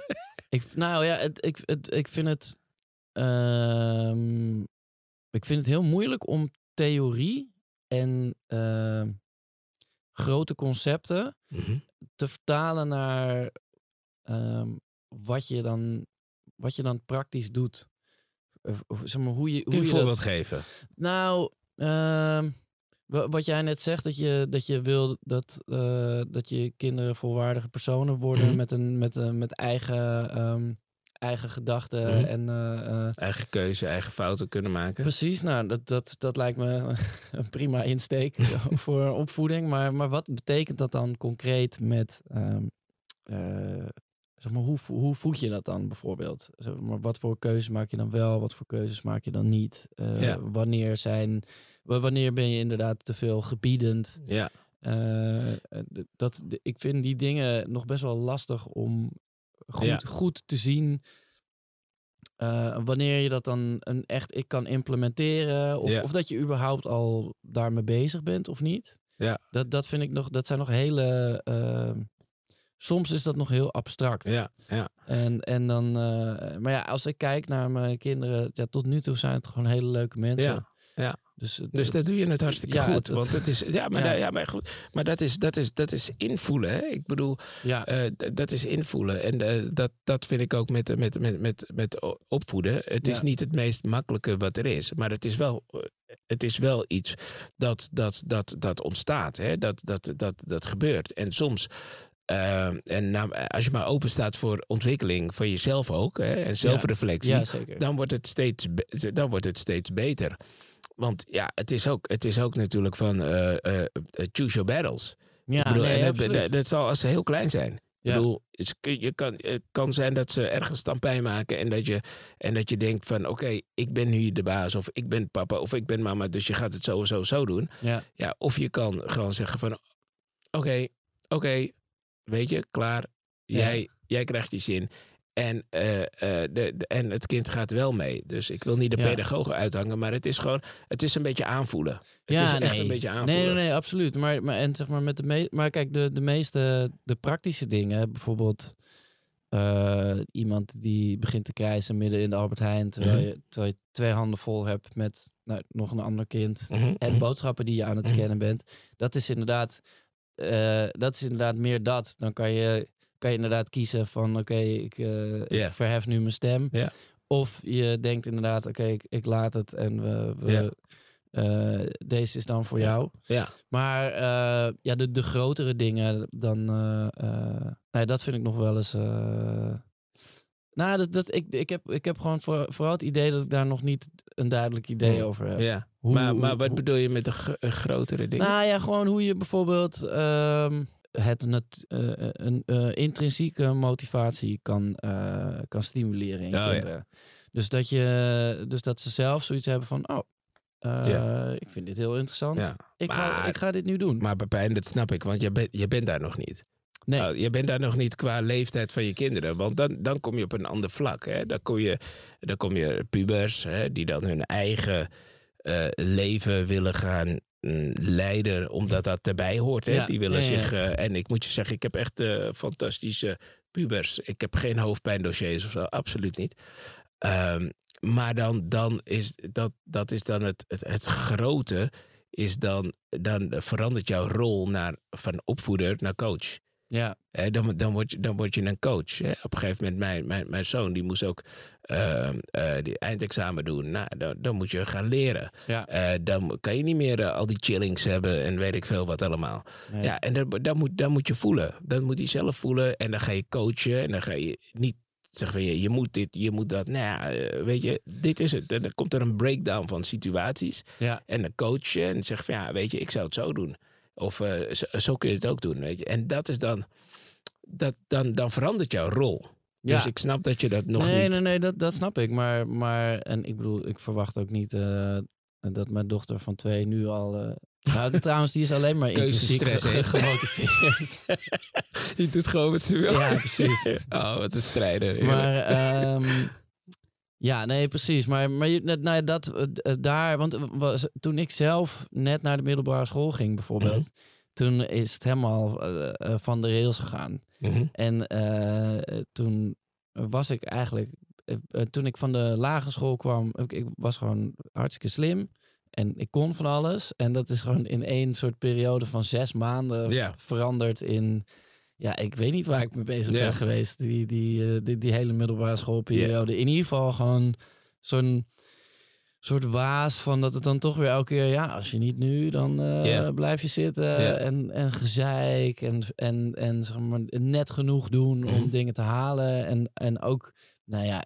ik, nou ja, het, ik, het, ik vind het... ehm, ik vind het heel moeilijk om theorie en ehm, grote concepten Mhm. te vertalen naar ehm, wat, je dan, wat je dan praktisch doet. Of, of zeg maar, hoe je, Kun hoe je je een voorbeeld dat, geven? Nou, ehm, wa- wat jij net zegt, dat je, dat je wil dat, eh, dat je kinderen volwaardige personen worden Mhm. met, een, met, een, met eigen, ehm, eigen gedachten. Mhm. En, eh, eh, Eigen keuze, eigen fouten kunnen maken. Precies, nou, dat, dat, dat lijkt me een prima insteek voor opvoeding. Maar, maar wat betekent dat dan concreet met, ehm, eh, zeg maar, hoe, hoe voed je dat dan bijvoorbeeld? Zeg maar, wat voor keuzes maak je dan wel, wat voor keuzes maak je dan niet? Ja. Wanneer zijn, wa- wanneer ben je inderdaad te veel gebiedend? Ja, dat, ik vind die dingen nog best wel lastig om goed, Ja. goed te zien. eh, wanneer je dat dan een echt ik kan implementeren. Of, Ja. of dat je überhaupt al daarmee bezig bent of niet. Ja. Dat, dat vind ik nog, dat zijn nog hele. ehm, soms is dat nog heel abstract. ja, ja. En, en dan, eh, maar ja, als ik kijk naar mijn kinderen, ja, tot nu toe zijn het gewoon hele leuke mensen. Ja. Dus, het- Dus dat doe je het hartstikke Ja, goed. het- want het is, ja, maar, ja. maar goed. Maar dat is, dat is, dat is invoelen. Hè? Ik bedoel, ja, eh, dat is invoelen. En eh, dat, dat vind ik ook met, met, met, met, met opvoeden. Het is niet het meest makkelijke wat er is. Maar het is wel, eh, het is wel iets dat, dat, dat, dat ontstaat. Hè? Dat, dat, dat, dat gebeurt. En soms. eh, en nou, als je maar open staat voor ontwikkeling van jezelf ook hè, en zelfreflectie, ja, dan wordt het steeds, dan wordt het steeds beter. Want ja, het is ook, het is ook natuurlijk van eh, eh, eh, choose your battles. ja, Ik bedoel, nee, en dat, absoluut. dat, dat zal als ze heel klein zijn. Ik Ja. bedoel, het, kun- je kan, het kan zijn dat ze ergens stampij maken en dat je, en dat je denkt van oké, ik ben nu de baas of ik ben papa of ik ben mama, dus je gaat het sowieso zo doen. ja. Ja, of je kan gewoon zeggen van oké, oké, weet je, klaar, Ja. jij, jij krijgt je zin. En, eh, eh, de, de- en het kind gaat wel mee. Dus ik wil niet de Ja. pedagogen uithangen, maar het is gewoon, het is een beetje aanvoelen. Het is echt een beetje aanvoelen. Nee, nee, nee, absoluut. Maar, maar, en zeg maar, met de me maar kijk, de, de meeste de praktische dingen, bijvoorbeeld eh, iemand die begint te krijsen midden in de Albert Heijn, terwijl, Mhm. je, terwijl je twee handen vol hebt met nou, nog een ander kind Mhm, en mhm. boodschappen die je aan het scannen bent. Dat is inderdaad, dat is inderdaad meer dat. Dan kan je, kan je inderdaad kiezen van oké, ik, eh, ik verhef nu mijn stem. Ja. Of je denkt inderdaad, oké, ik, ik laat het en we, eh, deze is dan voor Ja. jou. Ja. Maar eh, ja, de, de grotere dingen, dan, eh, nee, dat vind ik nog wel eens. nou, dat, dat, ik, ik, heb, ik heb gewoon voor, vooral het idee dat ik daar nog niet een duidelijk idee Hmm. over heb. Ja. Hoe- maar, maar wat hoe- bedoel je met de gro- grotere dingen? Nou ja, gewoon hoe je bijvoorbeeld ehm, het nat- eh, een eh, intrinsieke motivatie kan, eh, kan stimuleren in Oh, ja. kinderen. Dus dat, je, dus dat ze zelf zoiets hebben van, oh, eh, Ja. ik vind dit heel interessant. Ja. Ik, ga, ik ga dit nu doen. Maar Pepijn, dat snap ik, want je, bent je bent daar nog niet. nee, Nou, je bent daar nog niet qua leeftijd van je kinderen. Want dan, dan kom je op een ander vlak. Hè? Dan, kom je, dan kom je pubers hè, die dan hun eigen eh, leven willen gaan mm, leiden. Omdat dat erbij hoort. Hè? Ja, Die willen ja, ja. zich... eh, en ik moet je zeggen, ik heb echt eh, fantastische pubers. Ik heb geen hoofdpijndossiers of zo. Absoluut niet. Ehm, maar dan, dan is dat, dat is dan het, het, het grote. Is dan, dan verandert jouw rol naar, van opvoeder naar coach. Ja, Hè, dan, dan, word je, dan word je een coach. Hè. Op een gegeven moment, mijn, mijn, mijn zoon, die moest ook uh, uh, die eindexamen doen. Nou, dan, dan moet je gaan leren. ja. Uh, dan kan je niet meer al die chillings hebben en weet ik veel wat allemaal. Nee. Ja, en dat, dat, moet, dat moet je voelen. Dat moet hij zelf voelen. En dan ga je coachen. En dan ga je niet zeggen van je, je moet dit, je moet dat. Nou ja, weet je, dit is het. En dan komt er een breakdown van situaties. Ja. En dan coach je en zeg van ja, weet je, ik zou het zo doen. Of uh, zo, zo, kun je het ook doen, weet je. En dat is dan, dat, dan, dan verandert jouw rol. Ja. Dus ik snap dat je dat nog nee, niet... Nee, nee, dat, dat snap ik. Maar, maar, en ik bedoel, ik verwacht ook niet uh, dat mijn dochter van twee nu al... Uh, nou, trouwens, die is alleen maar intrinsiek ge gemotiveerd. die doet gewoon wat ze wil. Ja, precies. oh, wat een strijder. Maar... Um, ja, nee, precies. Maar, maar je, nou, dat uh, daar, want was, toen ik zelf net naar de middelbare school ging, bijvoorbeeld, mm -hmm. toen is het helemaal uh, uh, van de rails gegaan. Mm -hmm. En eh, toen was ik eigenlijk, eh, toen ik van de lagere school kwam, ik, ik was gewoon hartstikke slim. En ik kon van alles. En dat is gewoon in één soort periode van zes maanden veranderd in ja, ik weet niet waar ik mee bezig ben geweest. Die, die, uh, die, die hele middelbare schoolperiode. In ieder geval gewoon zo'n soort waas van dat het dan toch weer elke keer... Ja, als je niet nu, dan uh, Ja. blijf je zitten. En, en gezeik en, en, en zeg maar, net genoeg doen om Mhm. dingen te halen. En, en ook, nou ja,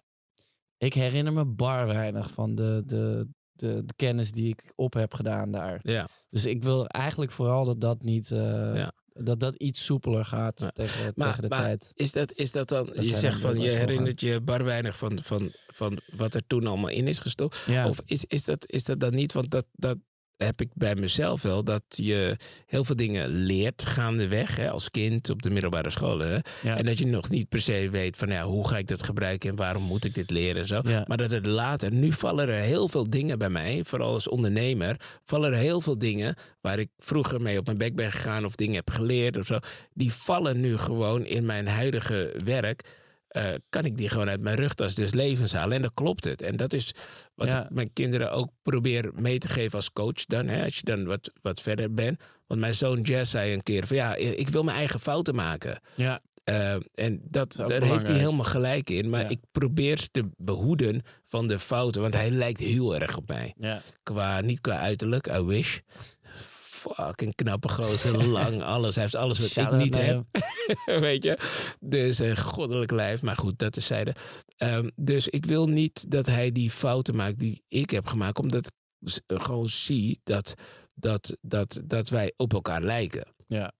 ik herinner me bar weinig van de, de, de, de kennis die ik op heb gedaan daar. Ja. Dus ik wil eigenlijk vooral dat dat niet... uh, Ja. Dat dat iets soepeler gaat Ja. tegen, Maar, tegen de maar tijd. is, dat, is dat dan... je zegt van, je herinnert je bar weinig van, van, van wat er toen allemaal in is gestopt. Ja. Of is, is, dat, is dat dan niet? Want dat, dat heb ik bij mezelf wel. Dat je heel veel dingen leert gaandeweg. Hè, als kind op de middelbare school. Hè, ja. En dat je nog niet per se weet van ja, hoe ga ik dat gebruiken en waarom moet ik dit leren en zo. Ja. Maar dat het later, nu vallen er heel veel dingen bij mij, vooral als ondernemer, vallen er heel veel dingen waar ik vroeger mee op mijn bek ben gegaan of dingen heb geleerd of zo. Die vallen nu gewoon in mijn huidige werk. Uh, kan ik die gewoon uit mijn rugtas dus levens halen. En dan klopt het. En dat is wat Ja. ik mijn kinderen ook probeer mee te geven als coach dan. Hè, als je dan wat, wat verder bent. Want mijn zoon Jess zei een keer van ja, ik wil mijn eigen fouten maken. Ja, Uh, en dat, ook daar heeft hij helemaal gelijk in. Maar Ja. ik probeer ze te behoeden van de fouten. Want hij lijkt heel erg op mij. ja. Qua, niet qua uiterlijk, I wish. Fucking knappe gozer, lang, alles. Hij heeft alles wat Shout ik niet heb. Weet je? Dus een goddelijk lijf. Maar goed, dat is zijde. Um, dus ik wil niet dat hij die fouten maakt die ik heb gemaakt. Omdat ik s- gewoon zie dat, dat, dat, dat wij op elkaar lijken. Ja.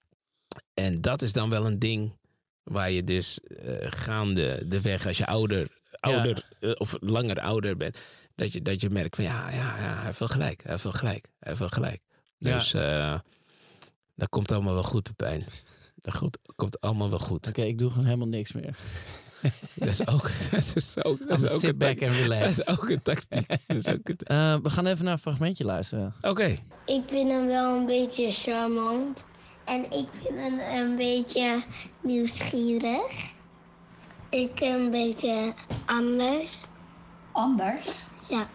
En dat is dan wel een ding waar je dus eh, gaande de weg als je ouder, ouder eh, of langer ouder bent, dat je, dat je merkt van ja, ja, ja, hij heeft wel gelijk, hij heeft wel gelijk, hij heeft wel gelijk. Ja. Dus eh, dat komt allemaal wel goed, Pepijn. Dat goed, komt allemaal wel goed. Oké, ik doe gewoon helemaal niks meer. Dat is ook, dat is ook, dat is ook, sit een, back and dat relax. is ook een tactiek. Dat is ook een ta- Eh, we gaan even naar een fragmentje luisteren. Oké, Ik vind hem wel een beetje charmant. En ik vind hem een beetje nieuwsgierig. Ik een beetje anders. Anders? Ja,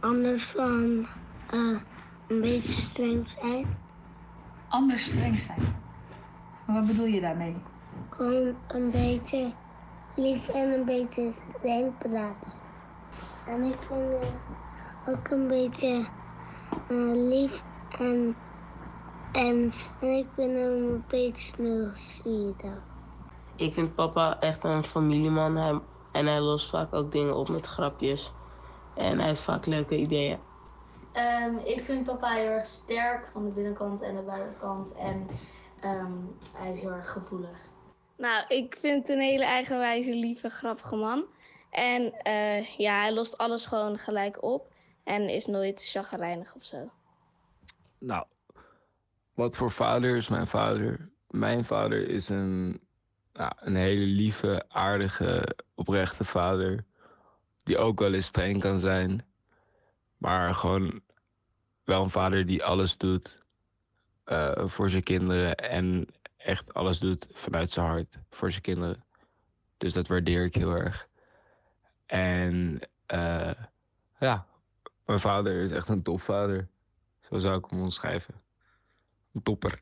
anders van eh, een beetje streng zijn. Anders streng zijn. Maar wat bedoel je daarmee? Gewoon een beetje lief en een beetje streng praten. En ik vind eh, ook een beetje eh, lief en, en ik vind hem een beetje nieuwsgierig. Ik vind papa echt een familieman. Hij, en hij lost vaak ook dingen op met grapjes. En hij heeft vaak leuke ideeën. Ehm, ik vind papa heel erg sterk van de binnenkant en de buitenkant. En ehm, hij is heel erg gevoelig. Nou, ik vind het een hele eigenwijze, lieve, grappige man. En eh, ja, hij lost alles gewoon gelijk op. En is nooit chagrijnig of zo. Nou, wat voor vader is mijn vader? Mijn vader is een, nou, een hele lieve, aardige, oprechte vader. Die ook wel eens streng kan zijn. Maar gewoon wel een vader die alles doet eh, voor zijn kinderen. En echt alles doet vanuit zijn hart voor zijn kinderen. Dus dat waardeer ik heel erg. En eh, ja, mijn vader is echt een topvader. Zo zou ik hem omschrijven. Een topper.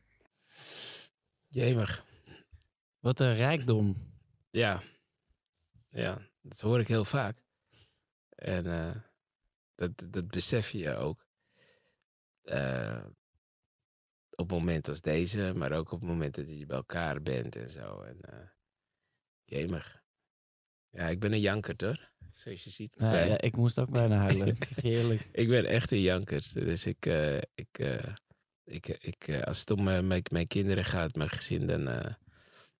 Jemig. Wat een rijkdom. Ja. Ja, dat hoor ik heel vaak. En eh, dat, dat besef je ook. Eh, op momenten als deze, maar ook op momenten dat je bij elkaar bent en zo. En, uh, jemig. Ja, ik ben een jankert hoor. Zoals je ziet. Ja, Pepijn. ja, ik moest ook bijna huilen. Ik zeg je eerlijk. ik ben echt een jankert. Dus ik, eh, ik, ik, ik, als het om mijn, mijn kinderen gaat, mijn gezin, dan,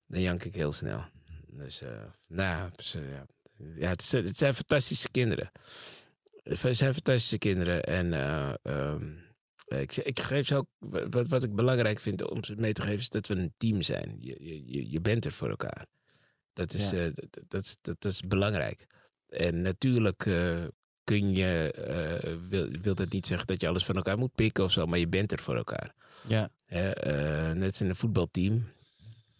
dan jank ik heel snel. Dus, nou, ja, het zijn fantastische kinderen. Het zijn fantastische kinderen. En eh, ehm, ik, ik geef ze ook, wat, wat ik belangrijk vind om ze mee te geven, is dat we een team zijn. Je, je, je- bent er voor elkaar. Dat is, Ja. eh, dat, dat, is- dat, dat is belangrijk. En natuurlijk eh, kun je, eh, wil, wil dat niet zeggen dat je alles van elkaar moet pikken of zo, maar je bent er voor elkaar. Ja, Hè, net als in een voetbalteam.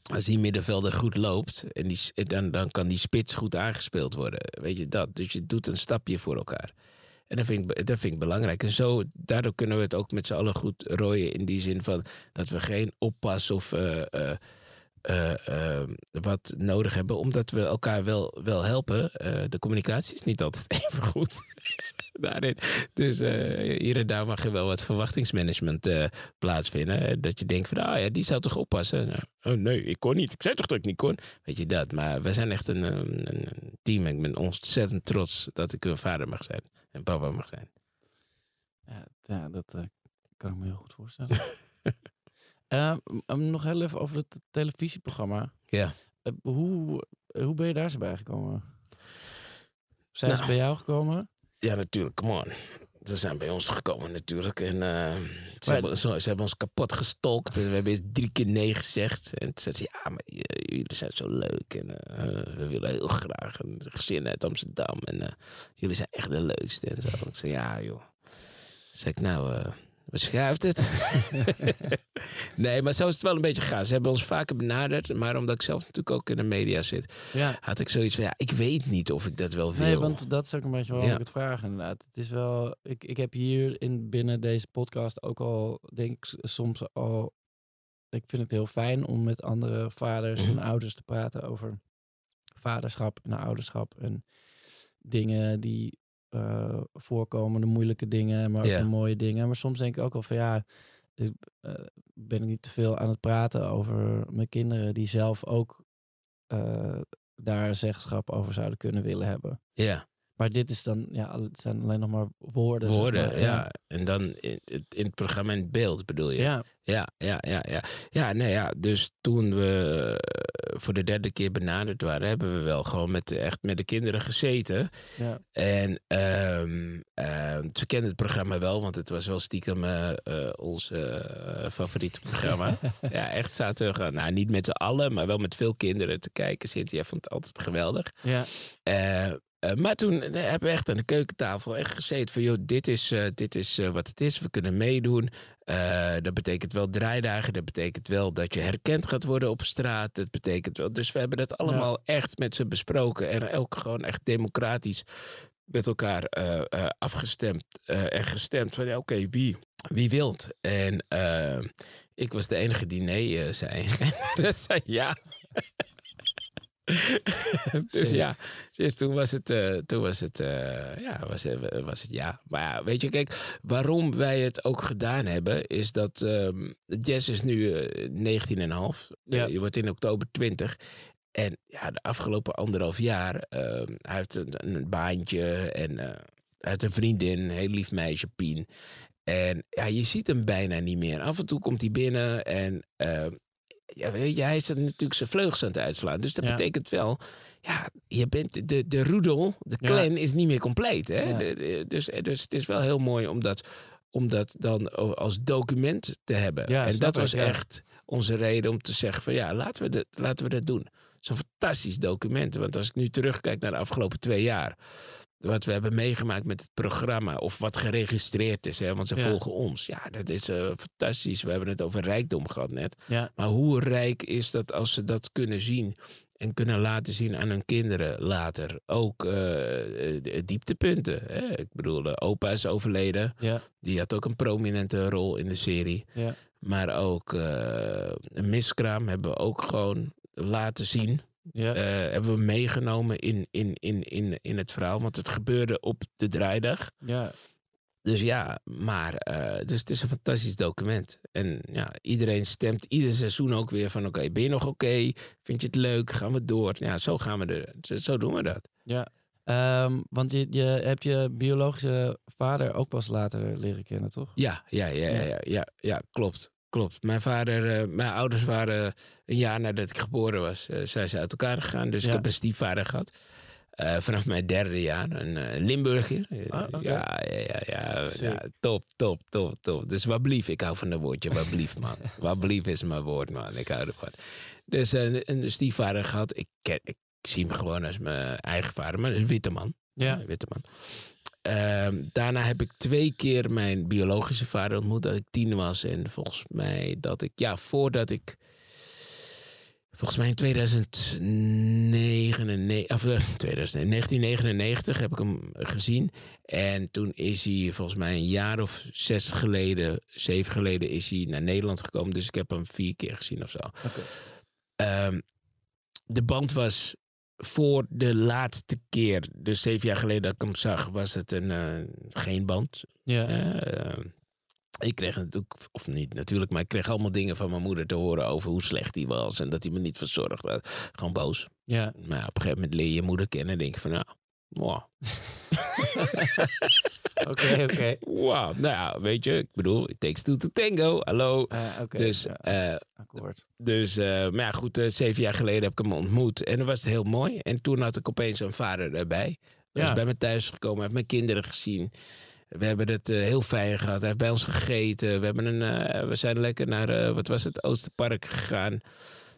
Als die middenvelder goed loopt, en die, dan, dan kan die spits goed aangespeeld worden. Weet je dat? Dus je doet een stapje voor elkaar. En dat vind, ik, dat vind ik belangrijk. En zo, daardoor kunnen we het ook met z'n allen goed rooien. In die zin van dat we geen oppas of eh, eh, eh, eh, wat nodig hebben. Omdat we elkaar wel, wel helpen. Eh, de communicatie is niet altijd even goed. Daarin. Dus eh, hier en daar mag er wel wat verwachtingsmanagement plaatsvinden. Dat je denkt van, ah ja, die zou toch oppassen? Nou, oh nee, ik kon niet. Ik zei toch dat ik niet kon? Weet je dat? Maar we zijn echt een, een, een team. En ik ben ontzettend trots dat ik een vader mag zijn. En papa mag zijn. ja, dat kan ik me heel goed voorstellen. Ehm, um, nog heel even over het televisieprogramma. Ja. Eh, hoe, eh, hoe ben je daar zo bij gekomen? Zijn ze Nou. bij jou gekomen? Ja, natuurlijk. Come on. Ze zijn bij ons gekomen natuurlijk. En eh, ze, Maar- hebben, ze, ze hebben ons kapot gestolkt. En we hebben eerst drie keer nee gezegd. En toen zei ze, ja, maar jullie zijn zo leuk. En eh, we willen heel graag een gezin uit Amsterdam. En eh, jullie zijn echt de leukste. En zo. Ik zei, ja joh. Zeg ik, nou, schuift het? nee, maar zo is het wel een beetje gegaan. Ze hebben ons vaker benaderd. Maar omdat ik zelf natuurlijk ook in de media zit... Ja. had ik zoiets van, ja, ik weet niet of ik dat wel wil. Nee, want dat is ook een beetje waarom Ja. ik het vraag inderdaad. Het is wel, ik, ik heb hier in, binnen deze podcast ook al, denk ik soms al, ik vind het heel fijn om met andere vaders Mhm. en ouders te praten over vaderschap en ouderschap en dingen die eh, voorkomen, de moeilijke dingen, maar ook de mooie dingen. Maar soms denk ik ook wel van ja, ik, eh, ben ik niet te veel aan het praten over mijn kinderen die zelf ook eh, daar zeggenschap over zouden kunnen willen hebben. Ja. Maar dit is dan, ja, het zijn alleen nog maar woorden. zeg Woorden, maar, ja. En dan in het, in het programma in het beeld bedoel je? Ja, Ja, ja, ja, ja. Ja, nee, ja. Dus toen we eh, voor de derde keer benaderd waren, hebben we wel gewoon met, de- echt met de kinderen gezeten. ja. En ehm, ze kenden het programma wel, want het was wel stiekem eh, eh, ons eh, favoriete programma. ja, echt zaten we nou niet met z'n allen, maar wel met veel kinderen te kijken. Cynthia vond het altijd geweldig. ja. Eh, maar toen eh, hebben we echt aan de keukentafel echt gezeten van... joh, dit is, eh, dit is wat het is, we kunnen meedoen. Dat betekent wel draaidagen, dat betekent wel dat je herkend gaat worden op straat. Dat betekent wel... Dus we hebben dat allemaal echt met ze besproken... en ook gewoon echt democratisch met elkaar afgestemd en gestemd. Van ja, oké, wie, wie wilt? En ik was de enige die nee zei. Rest zei ja. dus ja, dus toen was het, eh, toen was het, eh, ja, was, het- was het ja. Maar ja, weet je, kijk, waarom wij het ook gedaan hebben, is dat ehm Jess is nu eh 19,5. Ja. Eh, je wordt in oktober 20. En ja, de afgelopen anderhalf jaar, ehm, hij heeft een, een baantje en eh, hij heeft een vriendin, een heel lief meisje, Pien. En ja, je ziet hem bijna niet meer. Af en toe komt hij binnen en ehm, ja, hij is natuurlijk zijn vleugels aan het uitslaan. Dus dat Ja. betekent wel, ja, je bent de, de roedel, de Ja. clan is niet meer compleet. Hè? De- de- dus, dus het is wel heel mooi om dat, om dat dan als document te hebben. En dat ik, was echt onze reden om te zeggen van ja, laten we dat, laten we dat doen. Zo'n fantastisch document. Want als ik nu terugkijk naar de afgelopen twee jaar. Wat we hebben meegemaakt met het programma. Of wat geregistreerd is. Hè, want ze Ja. volgen ons. Ja, dat is eh, fantastisch. We hebben het over rijkdom gehad net. Ja, Maar hoe rijk is dat als ze dat kunnen zien. En kunnen laten zien aan hun kinderen later. Ook eh, dieptepunten. Hè? Ik bedoel, de opa is overleden. ja, Die had ook een prominente rol in de serie. Maar ook eh, een miskraam hebben we ook gewoon laten zien. Ja. Eh, hebben we meegenomen in, in, in, in, in het verhaal. Want het gebeurde op de draaidag. ja. Dus ja, maar eh, dus het is een fantastisch document. En ja, iedereen stemt ieder seizoen ook weer van... oké, ben je nog oké? Vind je het leuk? Gaan we door? Ja, zo gaan we er. Zo, zo doen we dat. Ja, Ehm, want je, je hebt je biologische vader ook pas later leren kennen, toch? Ja, ja, Ja. ja, ja, ja, klopt. Klopt. Mijn vader, eh, mijn ouders waren een jaar nadat ik geboren was, eh, zijn ze uit elkaar gegaan. Dus Ja. ik heb een stiefvader gehad. Eh, vanaf mijn derde jaar, een eh, Limburger. Eh, Ah, ja, ja, ja, ja, top, top, top, top. Dus wat blief, ik hou van dat woordje, wat blief, man. wat blief is mijn woord, man. Ik hou ervan. Dus eh, een, een stiefvader gehad. Ik, ken, ik zie hem gewoon als mijn eigen vader, maar dat is een witte man. Ja. Een witte man. Ehm, daarna heb ik twee keer mijn biologische vader ontmoet dat ik tien was. En volgens mij dat ik, ja, voordat ik. Volgens mij in 2009, of eh, 2000, 1999 heb ik hem gezien. En toen is hij volgens mij een jaar of zes geleden, zeven geleden, is hij naar Nederland gekomen. Dus ik heb hem vier keer gezien of zo. Ehm, de band was voor de laatste keer, dus zeven jaar geleden dat ik hem zag, was het een, eh, geen band. Ja. Eh, ik kreeg natuurlijk, of niet natuurlijk, maar ik kreeg allemaal dingen van mijn moeder te horen over hoe slecht hij was en dat hij me niet verzorgd had. Gewoon boos. ja. Maar op een gegeven moment leer je je moeder kennen en denk je van, nou, wow. Oké, oké. wow. Nou ja, weet je, ik bedoel, it takes two to tango, hallo. Oké, Dus, ja, eh, akkoord. dus dus, eh, maar ja, goed, zeven jaar geleden heb ik hem ontmoet en dan was het heel mooi. En toen had ik opeens een vader erbij. Hij Ja. is bij me thuis gekomen, heeft mijn kinderen gezien. We hebben het heel fijn gehad. Hij heeft bij ons gegeten. We, hebben een, we zijn lekker naar, wat was het, Oosterpark gegaan.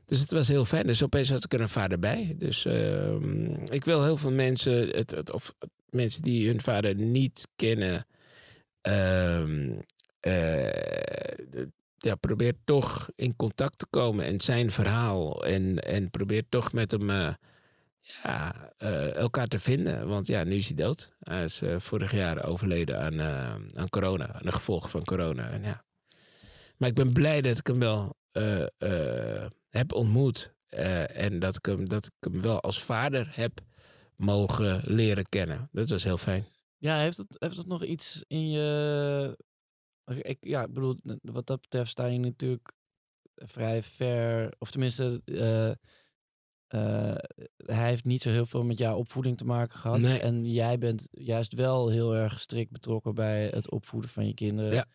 Dus het was heel fijn. Dus opeens had ik er een vader bij. Dus ehm, ik wil heel veel mensen, het, het- of mensen die hun vader niet kennen, ehm, eh, ja, probeer toch in contact te komen en zijn verhaal. En, en probeer toch met hem eh, ja, eh, elkaar te vinden. Want ja, nu is hij dood. Hij is vorig jaar overleden aan, aan corona, aan de gevolgen van corona. En ja. Maar ik ben blij dat ik hem wel heb ontmoet. eh, en dat ik, hem, dat ik hem wel als vader heb mogen leren kennen. Dat was heel fijn. Ja, heeft het, heeft het nog iets in je... Ik, ja, ik bedoel, wat dat betreft sta je natuurlijk vrij ver... Of tenminste, eh, eh, hij heeft niet zo heel veel met jouw opvoeding te maken gehad. Nee. En jij bent juist wel heel erg strikt betrokken bij het opvoeden van je kinderen. Ja.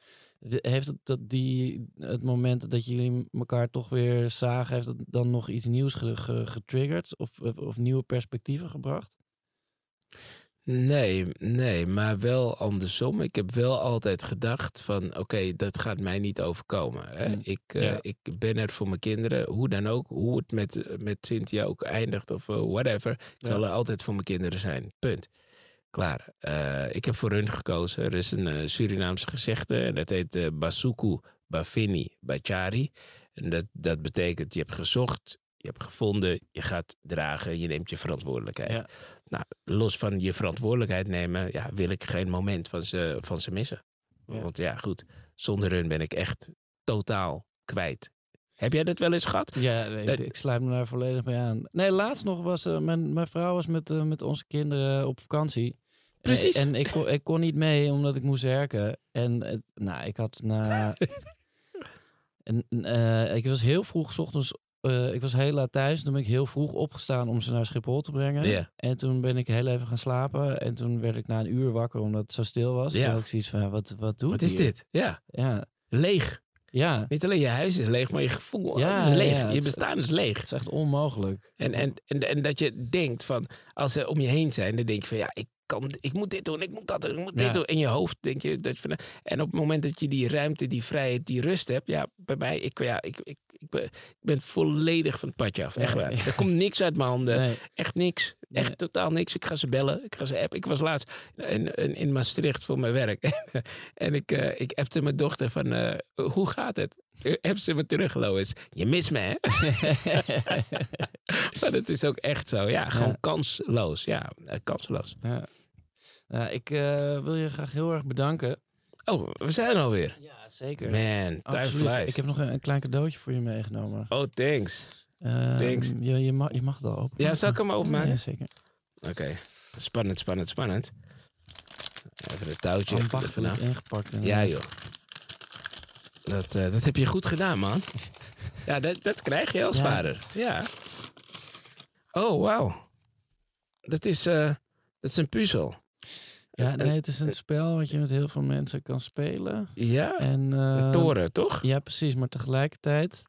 Heeft het, dat die, het moment dat jullie elkaar toch weer zagen, heeft het dan nog iets nieuws ge- ge- getriggerd? Of, of, nieuwe perspectieven gebracht? Nee, nee, maar wel andersom. Ik heb wel altijd gedacht van, oké, dat gaat mij niet overkomen. Hè? Mm, Ik, eh, ik ben er voor mijn kinderen, hoe dan ook. Hoe het met, eh, met Cynthia ook eindigt of eh, whatever. Ik Ja. zal er altijd voor mijn kinderen zijn. Punt. Klaar. Eh, ik heb voor hun gekozen. Er is een eh, Surinaamse gezegde. en Dat heet eh, Basuku Bafini Bachari. En dat, dat betekent, je hebt gezocht, je hebt gevonden, je gaat dragen, je neemt je verantwoordelijkheid. Ja. Nou, los van je verantwoordelijkheid nemen, ja, wil ik geen moment van ze, van ze missen. Ja. Want ja, goed, zonder hun ben ik echt totaal kwijt. Heb jij dat wel eens gehad? Ja, nee, Dat- ik, sluit me daar volledig bij aan. Nee, laatst nog was eh, mijn, mijn vrouw was met, eh, met onze kinderen op vakantie. Precies. Eh, en ik kon, ik kon niet mee omdat ik moest werken. En het, nou, ik had na. en, ik was heel vroeg 's ochtends. ik was heel laat thuis. Toen ben ik heel vroeg opgestaan om ze naar Schiphol te brengen. En toen ben ik heel even gaan slapen. En toen werd ik na een uur wakker omdat het zo stil was. Ja. Toen had ik zoiets van, wat, wat doe Wat is hier? dit? Ja, Ja, leeg. Ja, Niet alleen je huis is leeg, maar je gevoel Ja, is leeg. ja, je bestaan is leeg. het is echt onmogelijk. En, en, en, en dat je denkt van, als ze om je heen zijn, dan denk je van ja, ik, kan, ik moet dit doen, ik moet dat doen, ik moet dit Ja. doen. In je hoofd denk je dat je van. En op het moment dat je die ruimte, die vrijheid, die rust hebt, ja, bij mij, ik, ja, ik, ik, ik, ben, ik ben volledig van het padje af. Echt waar. ja. Er komt niks uit mijn handen. Nee. Echt niks. Echt Nee. totaal niks. Ik ga ze bellen. Ik ga ze appen. Ik was laatst in, in, in Maastricht voor mijn werk. en ik, eh ik appte mijn dochter van, eh, hoe gaat het? Heb ze me terug, Lois. Je mist me, hè? maar dat is ook echt zo. Ja, gewoon Ja. kansloos. Ja, eh, kansloos. Ja. Ja, ik eh, wil je graag heel erg bedanken. Oh, we zijn er alweer. Ja, zeker. Man, time. Ik heb nog een, een klein cadeautje voor je meegenomen. Oh, thanks. Ehm, Thanks. Je, je, mag, je mag het al openen. Ja, zal ik hem openmaken? Ja, zeker. Oké. Spannend, spannend, spannend. Even het touwtje vanaf. ingepakt. Ja, inderdaad. joh. Dat, eh, dat heb je goed gedaan, man. Ja, dat, dat krijg je als Ja. vader. Ja. Oh, wauw. Dat is, eh, dat is een puzzel. Ja, En- nee, het is een spel wat je met heel veel mensen kan spelen. Ja? En, eh, toren, toch? Ja, precies. Maar tegelijkertijd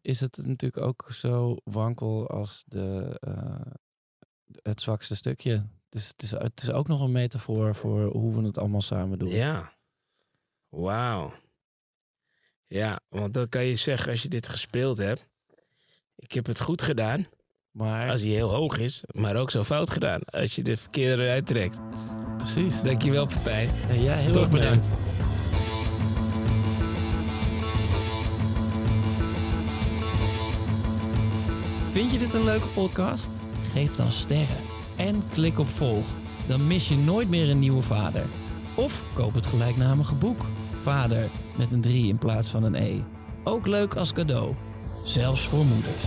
is het natuurlijk ook zo wankel als de, eh, het zwakste stukje. Dus het is, het is ook nog een metafoor voor hoe we het allemaal samen doen. Ja. Wauw. Ja, want dat kan je zeggen als je dit gespeeld hebt. Ik heb het goed gedaan Maar als hij heel hoog is, maar ook zo fout gedaan als je de verkeerde eruit trekt. precies. Dankjewel, Pepijn. Ja, ja, heel erg bedankt. Vind je dit een leuke podcast? Geef dan sterren en klik op volg. Dan mis je nooit meer een nieuwe vader. Of koop het gelijknamige boek Vader met een 3 in plaats van een E. Ook leuk als cadeau, zelfs voor moeders.